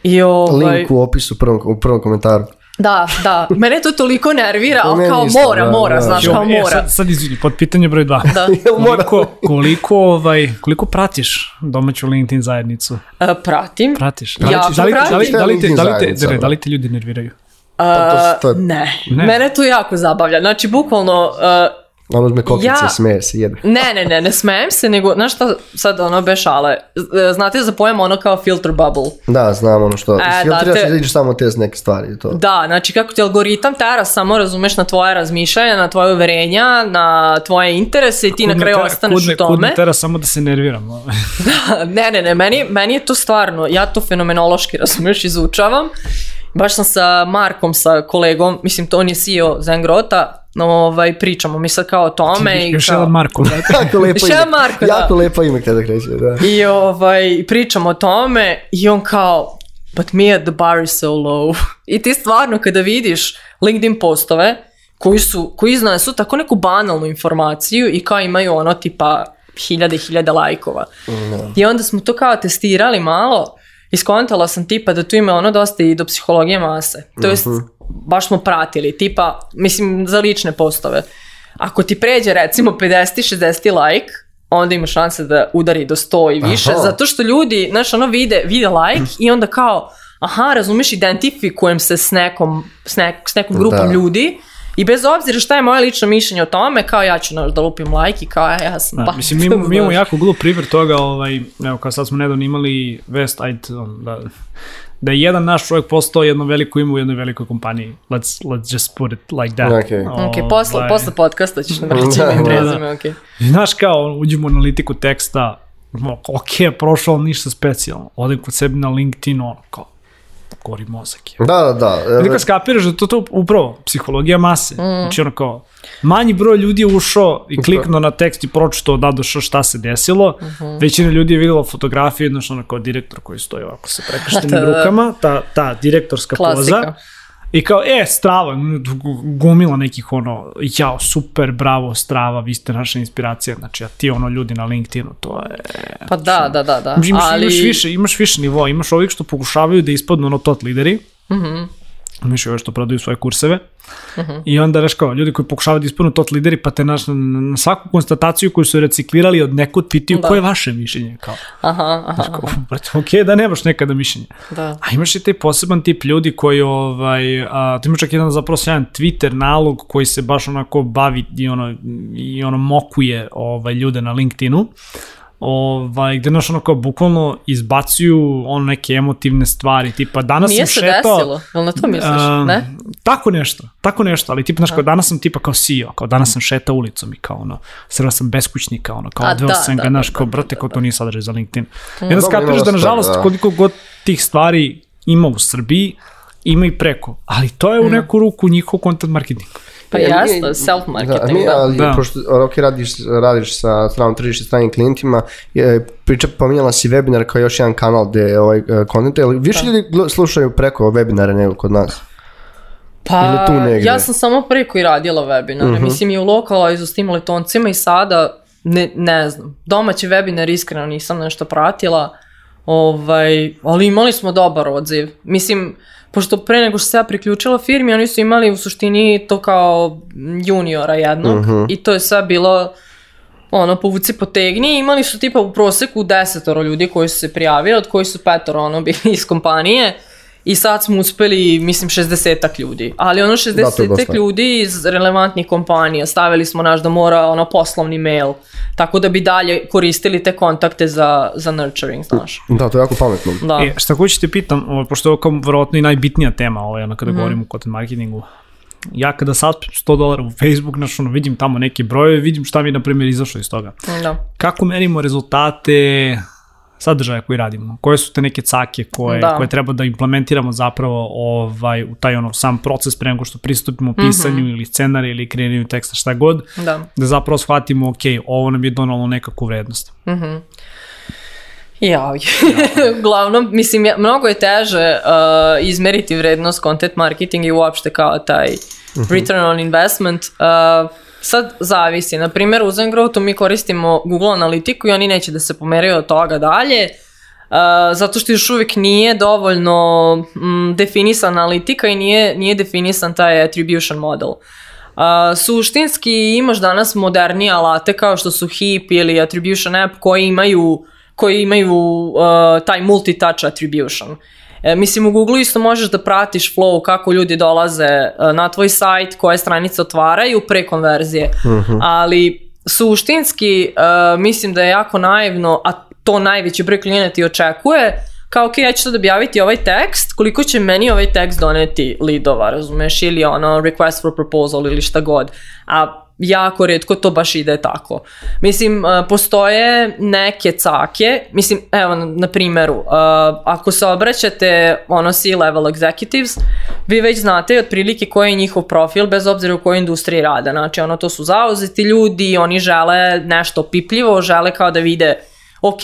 I ovaj... Link u opisu, prvom, u prvom komentaru. Da, da. Mene to toliko nervira, ali kao ništa, mora, da, mora, da, znaš, jo, kao e, mora. E, sad, sad izvini, pod pitanje broj dva. da. koliko, koliko, ovaj, koliko pratiš domaću LinkedIn zajednicu? Uh, pratim. Pratiš. da li, Da li, da li, te, da li, te, da li, da, da, da. da li te ljudi nerviraju? Uh, ne. ne. Mene to jako zabavlja. Znači, bukvalno, uh, On uzme kokice, ja, smeje se, jebe. ne, ne, ne, ne smejem se, nego, znaš šta, sad ono bešale. Znate da za pojam ono kao filter bubble? Da, znam ono što. E, Filtrira da te, se vidiš samo te neke stvari. To. Da, znači kako ti algoritam tera samo razumeš na tvoje razmišljanja, na tvoje uverenja, na tvoje interese i ti kudne na kraju tera, ostaneš kudne, u tome. Kudne tera samo da se nerviram. ne, ne, ne, meni, meni je to stvarno, ja to fenomenološki razumiješ, izučavam. Baš sam sa Markom, sa kolegom, mislim to on je CEO Zengrota, no, ovaj, pričamo mi sad kao o tome. Ti, i kao... jedan Marko. jako lepo ime. Marko, da. Jako lepo ime kada kreće, da. I ovaj, pričamo o tome i on kao, but me at the bar is so low. I ti stvarno kada vidiš LinkedIn postove, koji su, koji iznesu tako neku banalnu informaciju i kao imaju ono tipa hiljade hiljade lajkova. No. Da. I onda smo to kao testirali malo i skontala sam tipa da tu ima ono dosta i do psihologije mase. To jest, mm -hmm baš smo pratili, tipa, mislim, za lične postove. Ako ti pređe recimo 50-60 like, onda ima šanse da udari do 100 i više, Aha. zato što ljudi, znaš, ono vide, vide like i onda kao, aha, razumeš, identifikujem se s nekom, s, nek, s nekom grupom da. ljudi I bez obzira šta je moje lično mišljenje o tome, kao ja ću da lupim like i kao e, ja sam da, pa. Mislim, mi mi imamo jako glup primjer toga, ovaj, evo, kao sad smo nedavno imali vest, ajde, on, da, da je jedan naš čovjek postao jedno veliko ime u jednoj velikoj kompaniji. Let's, let's just put it like that. Okay, o, okay posle, like... Ovaj. posle podcasta ćeš da nam reći ime da, da. okay. Znaš kao, uđemo u analitiku teksta, ok, prošao ništa specijalno, odem kod sebi na LinkedIn, ono kao, gori mozak. Je. Da, da, da. Dakle, skapiraš da to, to upravo psihologija mase. Mm. Znači ono kao, manji broj ljudi je ušao i da. kliknuo na tekst i pročitao da do šta se desilo. Mm -hmm. Većina ljudi je videla fotografiju, jednostavno kao direktor koji stoji ovako sa prekrštenim da, da, da. rukama, ta, ta direktorska Klasika. poza. Klasika I kao, e, Strava, gomila nekih ono, jao, super, bravo, Strava, vi ste naša inspiracija, znači, a ti ono ljudi na LinkedInu, to je... Pa da, znači, da, da, da. Imaš, ali... imaš, više, imaš više nivoa, imaš ovih što pokušavaju da ispadnu ono tot lideri, mm -hmm imaš ove što prodaju svoje kurseve uh mhm. -huh. i onda reš kao ljudi koji pokušavaju da ispunu tot lideri pa te naš na, na svaku konstataciju koju su reciklirali od nekog pitaju da. koje je vaše mišljenje kao, aha, aha, znaš, kao aha. ok da nemaš nekada mišljenje da. a imaš i taj poseban tip ljudi koji ovaj, a, tu imaš čak jedan zapravo sjajan Twitter nalog koji se baš onako bavi i ono, i ono mokuje ovaj, ljude na LinkedInu ovaj, gde naš ono kao bukvalno izbacuju ono neke emotivne stvari, tipa danas Nije sam šetao... Nije se desilo, jel na to misliš, um, ne? Tako nešto, tako nešto, ali tipa, znaš, kao danas sam tipa kao CEO, kao danas sam šetao ulicom i kao ono, sreo sam beskućnika, ono, kao odveo da, sam da, ga, da, znaš, da, kao da, brate, da, kao to da. nije sadržaj za LinkedIn. Mm, Jedan skapiš da, nažalost, koliko god tih stvari ima u Srbiji, ima i preko, ali to je u mm. neku ruku njihov content marketing. Pa e, jasno, self marketing. Da, da, ali da. pošto ok, radiš, radiš sa stranom tržišta stranim klijentima, je, priča pominjala si webinar kao još jedan kanal gde ovaj e, content, ali više da. ljudi slušaju preko webinara nego kod nas. Pa, tu negde? ja sam samo prvi koji radila webinare. Mm -hmm. Mislim i u Localizu s tim letoncima i sada, ne, ne znam. Domaći webinar iskreno nisam nešto pratila. Uh, Ovaj, ali imali smo dobar odziv. Mislim, pošto pre nego što se ja priključila firmi, oni su imali u suštini to kao juniora jednog uh mhm. -huh. i to je sve bilo ono, povuci potegni, imali su tipa u proseku desetoro ljudi koji su se prijavili, od koji su petoro ono bili iz kompanije, I sad smo uspeli, mislim, 60 ljudi. Ali ono 60 da, ljudi iz relevantnih kompanija. Stavili smo naš da mora ono poslovni mail. Tako da bi dalje koristili te kontakte za, za nurturing, znaš. Da, to je jako pametno. Da. E, šta hoću te pitam, pošto je kao vjerojatno i najbitnija tema ovaj, ono, kada mm. govorimo o content marketingu. Ja kada saspim 100 dolara u Facebook, znaš, ono, vidim tamo neke brojeve, vidim šta mi je, na primjer, izašlo iz toga. Da. Kako merimo rezultate, sadržaja koji radimo, koje su te neke cake koje, da. koje treba da implementiramo zapravo ovaj, u taj ono sam proces pre nego što pristupimo pisanju mm -hmm. ili scenariju ili kreiranju teksta šta god, da, da zapravo shvatimo, ok, ovo nam je donalo nekakvu vrednost. Mm -hmm. Jao, uglavnom, mislim, ja, mnogo je teže uh, izmeriti vrednost content marketing i uopšte kao taj mhm. return on investment. Uh, Sad zavisi. Na primjer, u Zengrotu mi koristimo Google analitiku i oni neće da se pomeraju od toga dalje. Uh, zato što još uvijek nije dovoljno mm, definisan analitika i nije, nije definisan taj attribution model. Uh, suštinski imaš danas modernije alate kao što su HIP ili Attribution App koji imaju, koji imaju uh, taj multi-touch attribution. E, mislim, u Google isto možeš da pratiš flow kako ljudi dolaze e, na tvoj sajt, koje stranice otvaraju pre konverzije. Mm -hmm. Ali suštinski uh, mislim da je jako naivno, a to najveći broj klijenata i očekuje, kao ok, ja ću sad objaviti ovaj tekst, koliko će meni ovaj tekst doneti lidova, razumeš, ili ono request for proposal ili šta god. A jako redko to baš ide tako. Mislim, e, postoje neke cake, mislim, evo, na primjeru, e, ako se obraćate ono C-level executives, vi već znate otprilike koji je njihov profil, bez obzira u kojoj industriji rada. Znači, ono, to su zauzeti ljudi, oni žele nešto pipljivo, žele kao da vide, ok,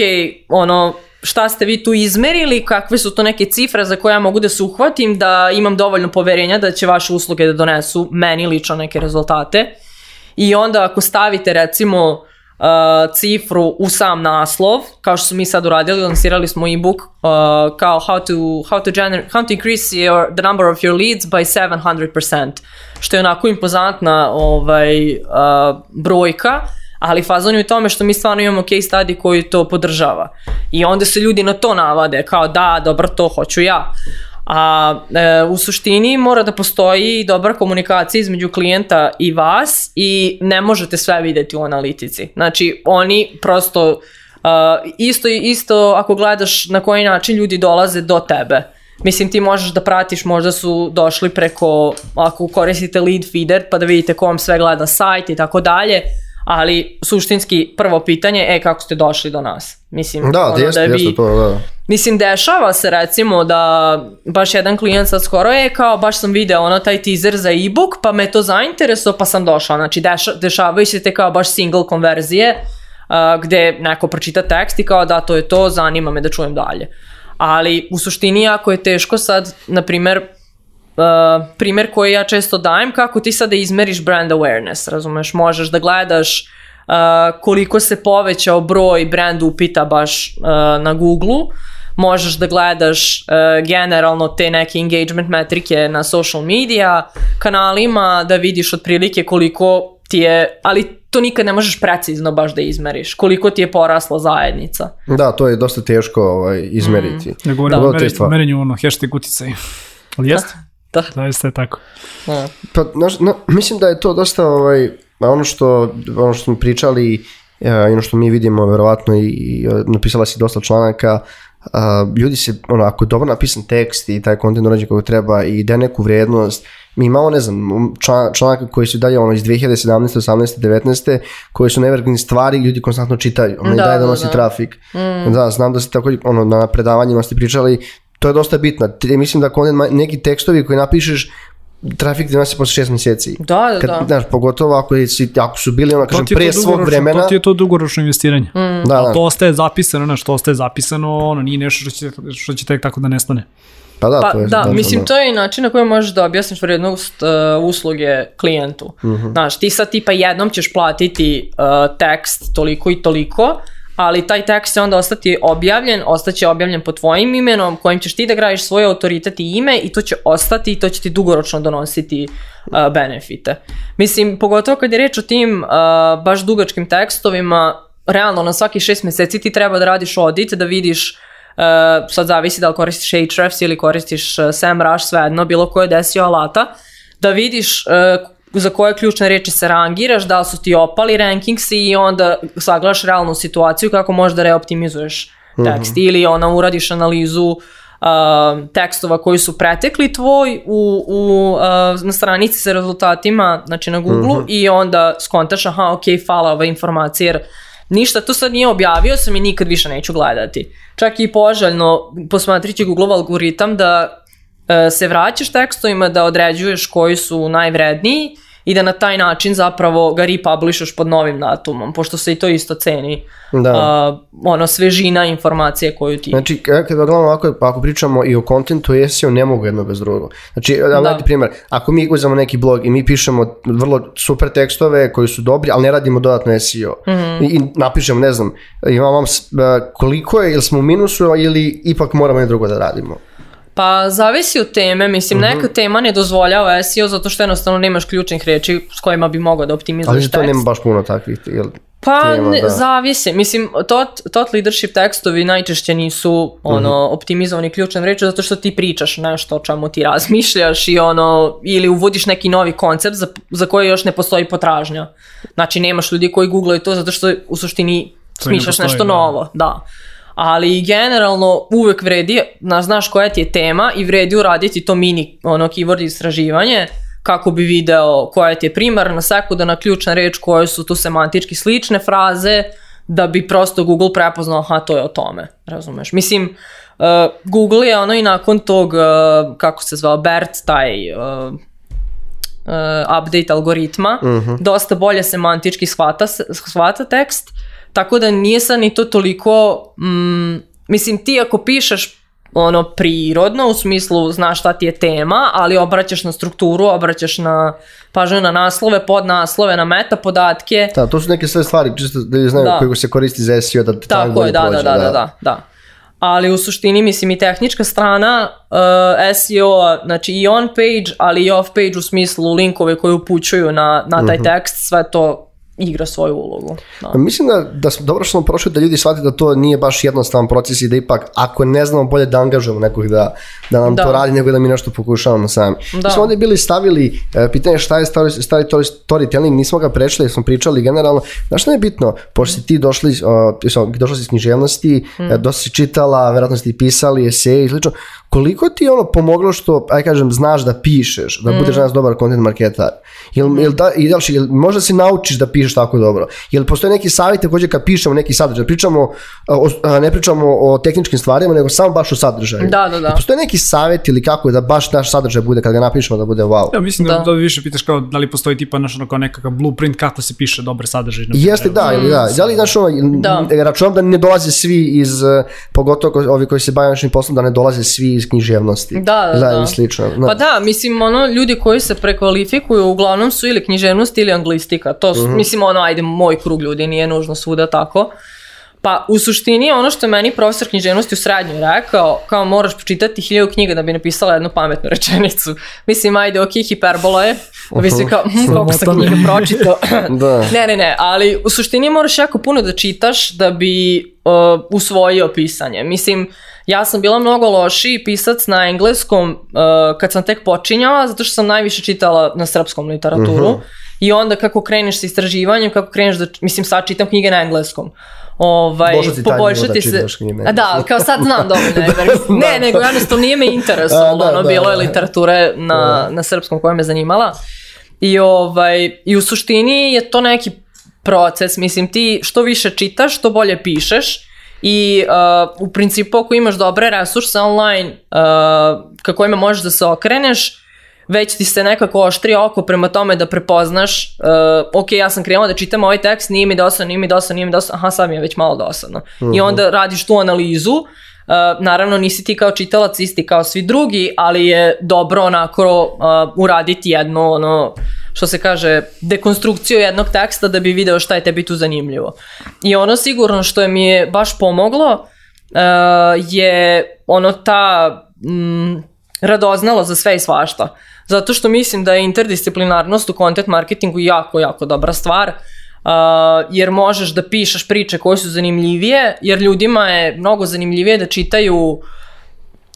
ono, šta ste vi tu izmerili, kakve su to neke cifre za koje ja mogu da se uhvatim, da imam dovoljno poverenja da će vaše usluge da donesu meni lično neke rezultate. I onda ako stavite recimo uh, cifru u sam naslov, kao što smo mi sad uradili, lansirali smo e-book uh, kao how to, how, to gener- how to increase your, the number of your leads by 700%, što je onako impozantna ovaj, uh, brojka, ali fazon je u tome što mi stvarno imamo case study koji to podržava. I onda se ljudi na to navade, kao da, dobro, to hoću ja. A e, u suštini mora da postoji dobra komunikacija između klijenta i vas i ne možete sve videti u analitici. Znači, oni prosto Uh, isto isto ako gledaš na koji način ljudi dolaze do tebe. Mislim ti možeš da pratiš, možda su došli preko, ako koristite lead feeder pa da vidite kom sve gleda sajt i tako dalje, ali suštinski prvo pitanje je e, kako ste došli do nas. Mislim, da, ono, da jeste, da bi, jeste to, da. Mislim, dešava se recimo da baš jedan klijent sad skoro je kao baš sam video ono taj teaser za e-book pa me to zaintereso pa sam došao. Znači deša, dešavaju se te kao baš single konverzije uh, gde neko pročita tekst i kao da to je to, zanima me da čujem dalje. Ali u suštini jako je teško sad, na primer, Uh, primer koji ja često dajem kako ti sada izmeriš brand awareness, razumeš, možeš da gledaš uh, koliko se povećao broj brand upita baš uh, na Google-u, možeš da gledaš uh, generalno te neke engagement metrike na social media kanalima, da vidiš otprilike koliko ti je, ali to nikad ne možeš precizno baš da izmeriš, koliko ti je porasla zajednica. Da, to je dosta teško ovaj, izmeriti. Mm, ne govorim o merenju ono, hashtag uticaj. Ali jeste? Da. Zaista da, je tako. Da. Pa, no, na, mislim da je to dosta ovaj, ono što, ono što smo pričali e, i ono što mi vidimo verovatno i, i e, napisala si dosta članaka uh, ljudi se, ono, ako je dobro napisan tekst i taj kontent urađen kako treba i da neku vrednost, mi imamo, ne znam, član, članaka koji su dalje ono, iz 2017, 18, 19, koje su nevergledne stvari, ljudi konstantno čitaju, ono, da, i daje donosi da, da. trafik. Mm. Da, znam da ste tako, ono, na predavanjima ste pričali to je dosta bitno. Mislim da content, neki tekstovi koji napišeš trafik danas je posle šest meseci. Da, da, Kad, da. Znaš, pogotovo ako, si, ako su bili, ono, kažem, pre svog vremena. To ti je to dugoročno investiranje. Mm. Da, da. To ostaje zapisano, znaš, to ostaje zapisano, ono, nije nešto što će, što će tek tako da nestane. Pa da, pa, to je, da, da, mislim, da. to je način na koji možeš da objasniš vrednost uh, usluge klijentu. Mm -hmm. Znaš, ti sad tipa jednom ćeš platiti uh, tekst toliko i toliko, ali taj tekst će onda ostati objavljen, ostaće objavljen pod tvojim imenom, kojim ćeš ti da grajiš svoj autoritet i ime i to će ostati i to će ti dugoročno donositi uh, benefite. Mislim, pogotovo kad je reč o tim uh, baš dugačkim tekstovima, realno na svaki šest meseci ti treba da radiš audit, da vidiš Uh, sad zavisi da li koristiš Ahrefs ili koristiš uh, SEMrush, svejedno, bilo koje desio alata, da vidiš uh, za koje ključne reči se rangiraš, da li su ti opali rankings i onda saglaš realnu situaciju kako možeš da reoptimizuješ tekst mm -hmm. ili ona uradiš analizu uh, tekstova koji su pretekli tvoj u, u, uh, na stranici sa rezultatima, znači na Google-u mm -hmm. i onda skontaš, aha, ok, fala ova informacija jer ništa to sad nije objavio sam i nikad više neću gledati. Čak i poželjno posmatrići Google-ov algoritam da e, se vraćaš tekstovima, da određuješ koji su najvredniji i da na taj način zapravo ga republishuješ pod novim datumom, pošto se i to isto ceni. Da. Uh, ono, svežina informacije koju ti... Znači, e, kada gledamo ovako, pa ako pričamo i o kontentu, jesi ne mogu jedno bez drugog. Znači, e, da vam da. primjer, ako mi uzmemo neki blog i mi pišemo vrlo super tekstove koji su dobri, ali ne radimo dodatno SEO mm-hmm. I, i napišemo, ne znam, imamo e, koliko je, ili smo u minusu ili ipak moramo jedno drugo da radimo. Pa zavisi od teme, mislim, mm -hmm. neka tema ne dozvoljava SEO zato što jednostavno nemaš ključnih reči s kojima bi mogao da optimizuješ tekst. Ali to nema baš puno takvih, jel? Pa tema, ne, da. zavise, mislim, tot, tot leadership tekstovi najčešće nisu ono, mm -hmm. optimizovani ključnom reču zato što ti pričaš nešto o čemu ti razmišljaš i ono, ili uvodiš neki novi koncept za, za koji još ne postoji potražnja. Znači nemaš ljudi koji googlaju to zato što u suštini smišljaš nešto da. novo, da ali generalno uvek vredi, na, znaš koja ti je tema i vredi uraditi to mini ono keyword istraživanje kako bi video koja ti je primarna, sekundarna, ključna reč, koje su tu semantički slične fraze, da bi prosto Google prepoznao, aha, to je o tome, razumeš? Mislim, uh, Google je ono i nakon tog, uh, kako se zvao, BERT, taj uh, uh, update algoritma, uh mhm. -huh. dosta bolje semantički shvata, shvata tekst, uh, Tako da nije sad ni to toliko, mm, mislim ti ako pišeš ono prirodno u smislu znaš šta ti je tema, ali obraćaš na strukturu, obraćaš na pažnju na naslove, podnaslove, na meta podatke. Da, to su neke sve stvari čisto da znaju da. kako se koristi za SEO da te Tako je, da, prođe, da, da, da, da, da. Ali u suštini mislim i tehnička strana uh, eh, SEO, znači i on page, ali i off page u smislu linkove koji upućuju na, na taj mhm. tekst, sve to igra svoju ulogu. Da. Pa mislim da, da smo, dobro što smo prošli da ljudi shvate da to nije baš jednostavan proces i da ipak ako ne znamo bolje da angažujemo nekog da, da nam da. to radi nego da mi nešto pokušavamo sami. Da. Mi smo ovde bili stavili uh, pitanje šta je stari, stari storytelling, nismo ga prešli, smo pričali generalno. Znaš što je bitno? Pošto si ti došli, uh, došla si iz književnosti, mm. dosta si čitala, verovatno si ti pisali eseje i slično, koliko ti je ono pomoglo što, aj kažem, znaš da pišeš, da mm. budeš danas dobar content marketar? Jel, mm. jel, da, jel, da jel, možda si naučiš da pišeš tako dobro? Jel postoje neki savjet također kad pišemo neki sadržaj? Pričamo, o, ne pričamo o tehničkim stvarima, nego samo baš o sadržaju. Da, da, da. Jel postoje neki savjet ili kako da baš naš sadržaj bude kad ga napišemo da bude wow? Ja mislim da, da, da više pitaš kao da li postoji tipa naš ono kao nekakav blueprint kako se piše dobar sadržaj. Jeste, da, ili da. Da li, mhm. znaš, ono, da. računam da ne dolaze svi iz, eh, pogotovo ovi koji se bavaju našim poslom, da ne dolaze svi iz iz književnosti. Da, da, da. slično. No. Da. Pa da, mislim, ono, ljudi koji se prekvalifikuju uglavnom su ili književnost ili anglistika. To su, mm -hmm. mislim, ono, ajde, moj krug ljudi nije nužno svuda tako. Pa u suštini ono što je meni profesor književnosti u srednjoj rekao, kao moraš počitati hiljadu knjiga da bi napisala jednu pametnu rečenicu. Mislim, ajde, ok, hiperbola je, da bi si kao, hm, koliko sam knjiga pročitao. da. Ne, ne, ne, ali u suštini moraš jako puno da čitaš da bi uh, usvojio pisanje. Mislim, ja sam bila mnogo loši pisac na engleskom uh, kad sam tek počinjala, zato što sam najviše čitala na srpskom literaturu. Uh mhm. -huh. I onda kako kreneš sa istraživanjem, kako kreneš da, mislim sad čitam knjige na engleskom ovaj, Možda poboljšati se. Da da, kao sad znam dovoljno Edbergs. Da, ne, da. nego jednostavno nije me interesovalo, da, ono, da, bilo je literature na, da. na srpskom koja me zanimala. I, ovaj, I u suštini je to neki proces, mislim ti što više čitaš, što bolje pišeš i uh, u principu ako imaš dobre resurse online uh, ka kojima možeš da se okreneš, već ti se nekako oštri oko prema tome da prepoznaš, uh, ok, ja sam krenula da čitam ovaj tekst, nije mi dosadno, nije mi dosadno, nije mi dosadno, aha, sad mi je već malo dosadno. Mm -hmm. I mhm. onda radiš tu analizu, uh, naravno nisi ti kao čitalac isti kao svi drugi, ali je dobro onako uh, uraditi jedno, ono, što se kaže, dekonstrukciju jednog teksta da bi video šta je tebi tu zanimljivo. I ono sigurno što je mi je baš pomoglo uh, je ono ta... Mm, radoznalo za sve i svašta. Zato što mislim da je interdisciplinarnost u content marketingu jako, jako dobra stvar. Uh, jer možeš da pišeš priče koje su zanimljivije, jer ljudima je mnogo zanimljivije da čitaju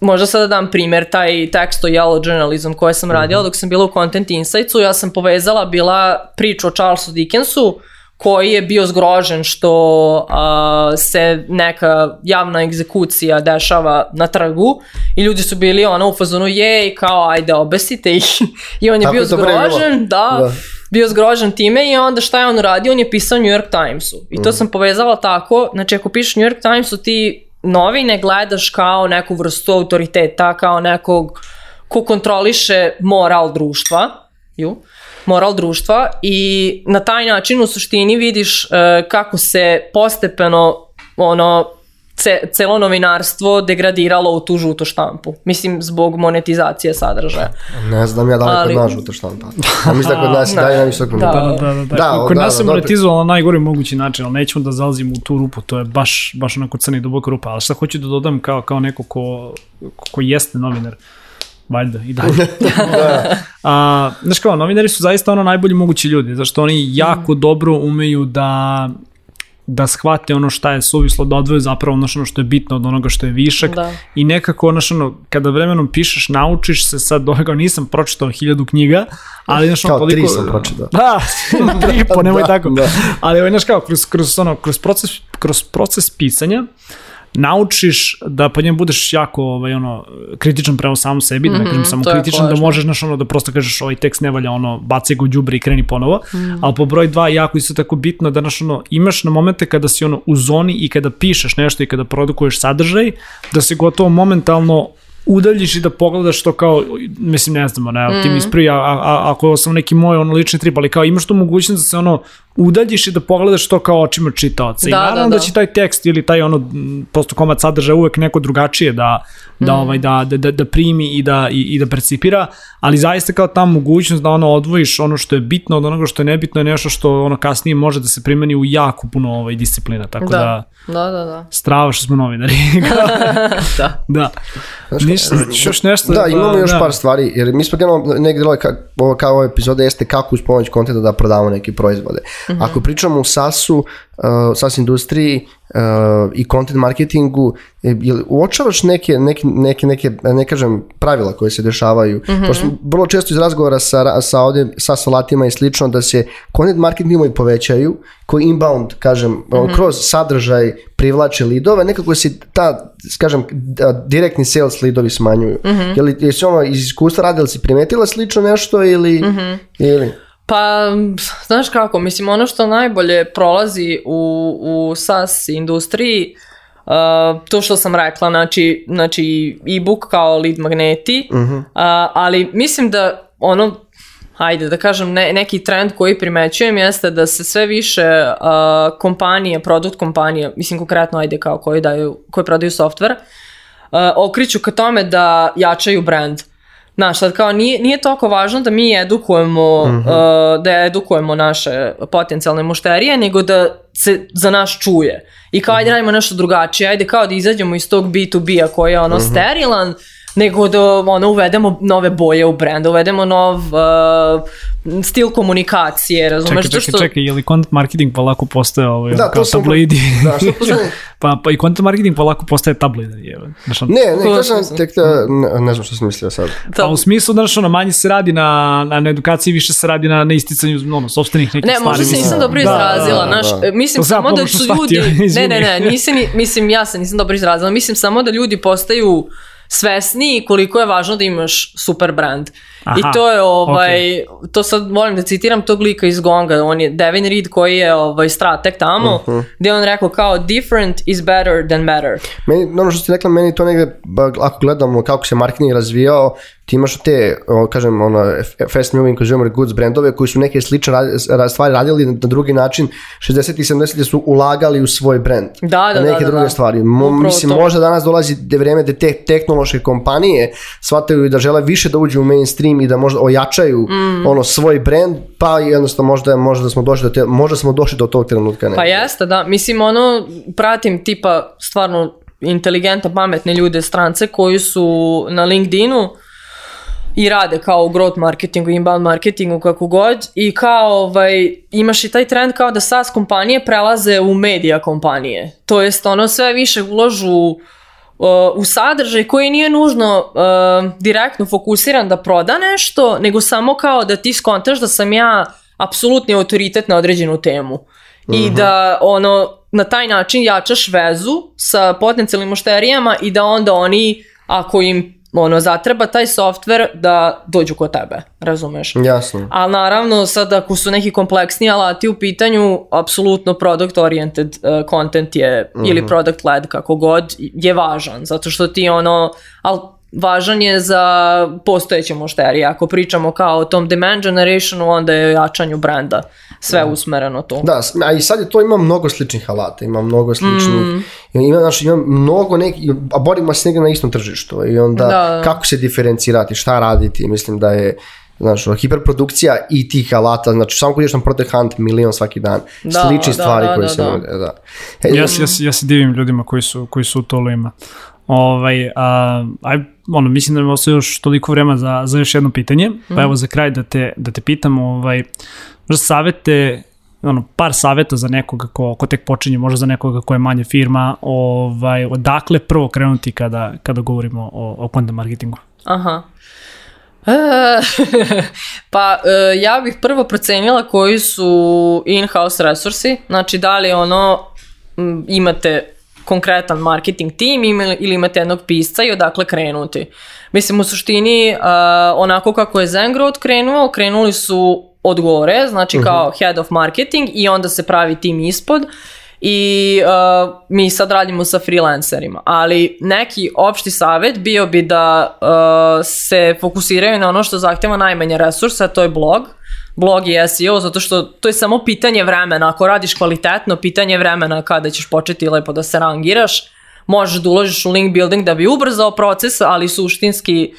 možda sada da dam primer, taj tekst o yellow journalism koje sam mhm. radila dok sam bila u Content Insightsu, ja sam povezala bila priču o Charlesu Dickensu koji je bio zgrožen što a, se neka javna egzekucija dešava na trgu i ljudi su bili ono u fazonu jej kao ajde obesite ih i on je Tako bio zgrožen, da, da, bio zgrožen time i onda šta je on radio, on je pisao New York Timesu i to mm. sam povezala tako, znači ako pišeš New York Timesu ti novine gledaš kao neku vrstu autoriteta, kao nekog ko kontroliše moral društva, ju, moral društva i na taj način u suštini vidiš e, kako se postepeno ono ce, celo novinarstvo degradiralo u tu žutu štampu. Mislim, zbog monetizacije sadržaja. Ne znam ja da li Ali... kod nas žuta štampa. Ja mislim da kod nas da, da, da. na visokom da, da, da, da. da kod da, nas da, se da, da, na najgori mogući način, ali nećemo da zalazimo u tu rupu, to je baš, baš onako crni duboka rupa. Ali šta hoću da dodam kao, kao neko ko, ko jeste novinar, uh, valjda i dalje. da. A, znaš kao, novinari su zaista ono najbolji mogući ljudi, zašto oni jako dobro umeju da da shvate ono šta je suvislo, da odvoje zapravo ono što je bitno od onoga što je višak da. i nekako ono što kada vremenom pišeš, naučiš se sad ovoga, nisam pročitao hiljadu knjiga, ali znaš ono koliko... Kao tri sam pročitao. Da, tri i da, po, pa nemoj da, tako. Da. Ali ovaj, znaš kao, kroz, kroz, ono, kroz, proces, kroz proces pisanja, naučiš da pa njemu budeš jako ovaj ono kritičan prema samom sebi, mm -hmm, da ne kažem mhm, samo kritičan da možeš naš ono da prosto kažeš ovaj tekst ne valja, ono baci ga u đubre i kreni ponovo. Mm -hmm. Al po broj 2 jako isto tako bitno da naš ono imaš na momente kada si ono u zoni i kada pišeš nešto i kada produkuješ sadržaj da se gotovo momentalno udaljiš i da pogledaš to kao, mislim, ne znam, ono, mm. ti mi mhm. ispravi, a, a, ako sam neki moj ono, lični trip, ali kao imaš tu mogućnost da se ono udaljiš i da pogledaš to kao očima čitaoca. Da, I naravno da, da. da će taj tekst ili taj ono prosto komad sadržaja uvek neko drugačije da, da, mm. ovaj, da, da, da, da primi i da, i, i da percipira, ali zaista kao ta mogućnost da ono odvojiš ono što je bitno od onoga što je nebitno je nešto što ono kasnije može da se primeni u jako puno ovaj, disciplina, tako da, da, da, da, da. strava što smo novinari. da. da. Ništa, znači, još nešto. Da, imamo da, još da. par stvari, jer mi smo generalno negdje ovaj, kao, kao ova epizoda jeste kako uz pomoć kontenta da prodamo neke proizvode. -hmm. Ako pričamo o SaaS-u, uh, SaaS industriji uh, i content marketingu, e, je li uočavaš neke, neke, neke, neke, da ne kažem, pravila koje se dešavaju? Mm -hmm. Pošto vrlo često iz razgovora sa, sa ovde, sa salatima i slično, da se content marketing i povećaju, koji inbound, kažem, mm -hmm. kroz sadržaj privlače lidove, nekako se ta, kažem, da, direktni sales lidovi smanjuju. Mm -hmm. Jel, jesi ono iz iskustva radila, si primetila slično nešto ili... Mm -hmm. ili... Pa, znaš kako, mislim, ono što najbolje prolazi u, u SAS industriji, Uh, to što sam rekla, znači, znači e-book kao lead magneti, uh mhm. -huh. uh, ali mislim da ono, hajde da kažem, ne, neki trend koji primećujem jeste da se sve više uh, kompanije, produkt kompanije, mislim konkretno ajde kao koji, daju, koji prodaju software, uh, okriću ka tome da jačaju brand. Uh, Znaš, sad kao nije, nije toliko važno da mi edukujemo, mm -hmm. uh, da edukujemo naše potencijalne mušterije, nego da se za nas čuje. I kao, mm -hmm. ajde mhm. radimo nešto drugačije, ajde kao da izađemo iz tog B2B-a koji je ono mm -hmm. sterilan, nego da ono, uvedemo nove boje u brend, uvedemo nov uh, stil komunikacije, razumeš? Čekaj, čekaj, što... čekaj, je li content marketing polako postaje ovaj, da, kao tabloidi? Da, što pa, pa i content marketing polako postaje tabloidi, Je, znaš, Ne, ne, to sam, tek da, ne, ne znam što sam mislio sad. Pa u smislu, znaš, ono, manje se radi na, na, na edukaciji, više se radi na, na isticanju ono, sobstvenih nekih ne, stvari. Ne, možda se nisam dobro da, da, izrazila, da, znaš, da, da. mislim samo da su ljudi, ne, ne, ne, nisi, mislim, ja se nisam dobro izrazila, mislim samo da ljudi postaju svesni koliko je važno da imaš super brand. Aha, I to je ovaj, okay. to sad volim da citiram tog lika iz Gonga, on je Devin Reed koji je ovaj, strateg tamo, uh mhm. -huh. gde on rekao kao different is better than better. Meni, ono što ste rekla, meni to negde, ako gledamo kako se marketing razvijao, ti imaš te, kažem, ono, fast moving consumer goods brendove koji su neke slične radi, stvari radili na drugi način, 60. i 70. su ulagali u svoj brend. Da, da, da. neke da, druge da. stvari. Mo, mislim, to. možda danas dolazi vreme da te tehnološke kompanije shvataju da žele više da uđu u mainstream mainstream i da možda ojačaju mm. ono svoj brend, pa jednostavno možda, možda, smo došli do te, možda smo došli do tog trenutka. Ne. Pa jeste, da. Mislim, ono, pratim tipa stvarno inteligentne, pametne ljude, strance koji su na LinkedInu i rade kao u growth marketingu, inbound marketingu, kako god i kao ovaj, imaš i taj trend kao da SaaS kompanije prelaze u medija kompanije. To jest ono sve više ulažu u sadržaj koji nije nužno uh, direktno fokusiran da proda nešto, nego samo kao da ti skontaš da sam ja apsolutni autoritet na određenu temu. Uh -huh. I mhm. da ono, na taj način jačaš vezu sa potencijalnim mušterijama i da onda oni, ako im ono, zatreba taj softver da dođu kod tebe, razumeš? Jasno. A naravno, sad ako su neki kompleksni alati u pitanju, apsolutno product oriented uh, content je, mm -hmm. ili mhm. product led kako god, je važan, zato što ti ono, ali važan je za postojeće mušterije. Ako pričamo kao o tom demand generationu, onda je o jačanju brenda sve da. usmereno to. Da, a i sad je to, ima mnogo sličnih alata, ima mnogo sličnih, mm. ima, znači, ima mnogo neki, a borimo se negdje na istom tržištu i onda da. kako se diferencirati, šta raditi, mislim da je, Znaš, hiperprodukcija i tih alata, znači samo kod na Prote Hunt milion svaki dan, da, slične da, stvari da, koje da, se nude, da. Hey, da. ja, ja, ja se divim ljudima koji su, koji su u tolovima. Ovaj, a, aj, ono, mislim da mi ostaje još toliko vremena za, za još jedno pitanje, pa mm. evo za kraj da te, da te pitam, ovaj, možda savete, ono, par saveta za nekoga ko, ko tek počinje, možda za nekoga ko je manja firma, ovaj, odakle prvo krenuti kada, kada govorimo o, o content marketingu? Aha. E, pa e, ja bih prvo procenila koji su in-house resursi, znači da li ono imate konkretan marketing tim ili imate jednog pisca i odakle krenuti. Mislim u suštini onako kako je Zengro krenuo, krenuli su od gore, znači mhm. kao head of marketing i onda se pravi tim ispod i uh, mi sad radimo sa freelancerima, ali neki opšti savet bio bi da uh, se fokusiraju na ono što zahtjeva najmanje resursa, to je blog, blog i SEO, zato što to je samo pitanje vremena, ako radiš kvalitetno, pitanje vremena kada ćeš početi lepo da se rangiraš, možeš da uložiš u link building da bi ubrzao proces, ali suštinski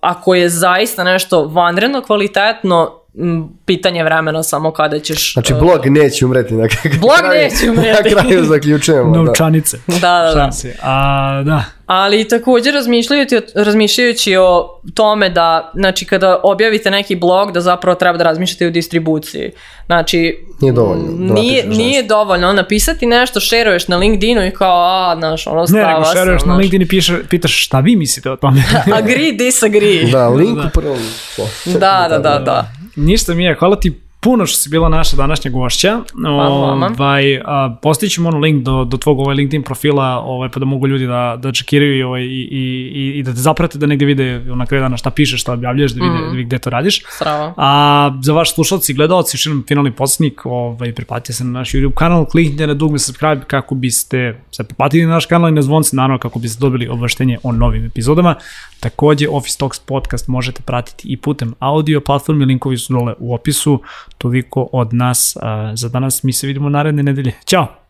ako je zaista nešto vanredno kvalitetno, Mm, pitanje vremena samo kada ćeš... Znači e, blog neće umreti na kraju. Blog neće umreti. Na kraju zaključujemo. Da. Novčanice. Da, da, da. Šanse. A, da. Ali također razmišljajući, razmišljajući o tome da, znači kada objavite neki blog da zapravo treba da razmišljate o distribuciji. Znači, nije dovoljno. nije, nije dovoljno. Napisati nešto, šeruješ na LinkedInu i kao, a, znaš, ono stava Ne, nego šeruješ na LinkedIn i piše, pitaš šta vi mislite o tome. agree, disagree. Da, da, da, link da. prvo. Da, da, da, da. da. Ništa mi je, hvala ti puno što si bila naša današnja gošća. Hvala ovaj, a, ćemo ono link do, do tvog ovaj LinkedIn profila, ovaj, pa da mogu ljudi da, da čekiraju i, ovaj, i, i, i da te zaprate, da negde vide na kraju dana šta pišeš, šta objavljaš, da vide, mm. gde to radiš. Strava. A za vaš slušalci i gledalci, još jednom finalni podsjetnik, ovaj, preplatite se na naš YouTube kanal, kliknite na dugme subscribe kako biste se preplatili na naš kanal i na zvonce, naravno kako biste dobili obaveštenje o novim epizodama. Takođe, Office Talks podcast možete pratiti i putem audio platformi, linkovi su dole u opisu. Toliko od nas za danas, mi se vidimo naredne nedelje. Ćao!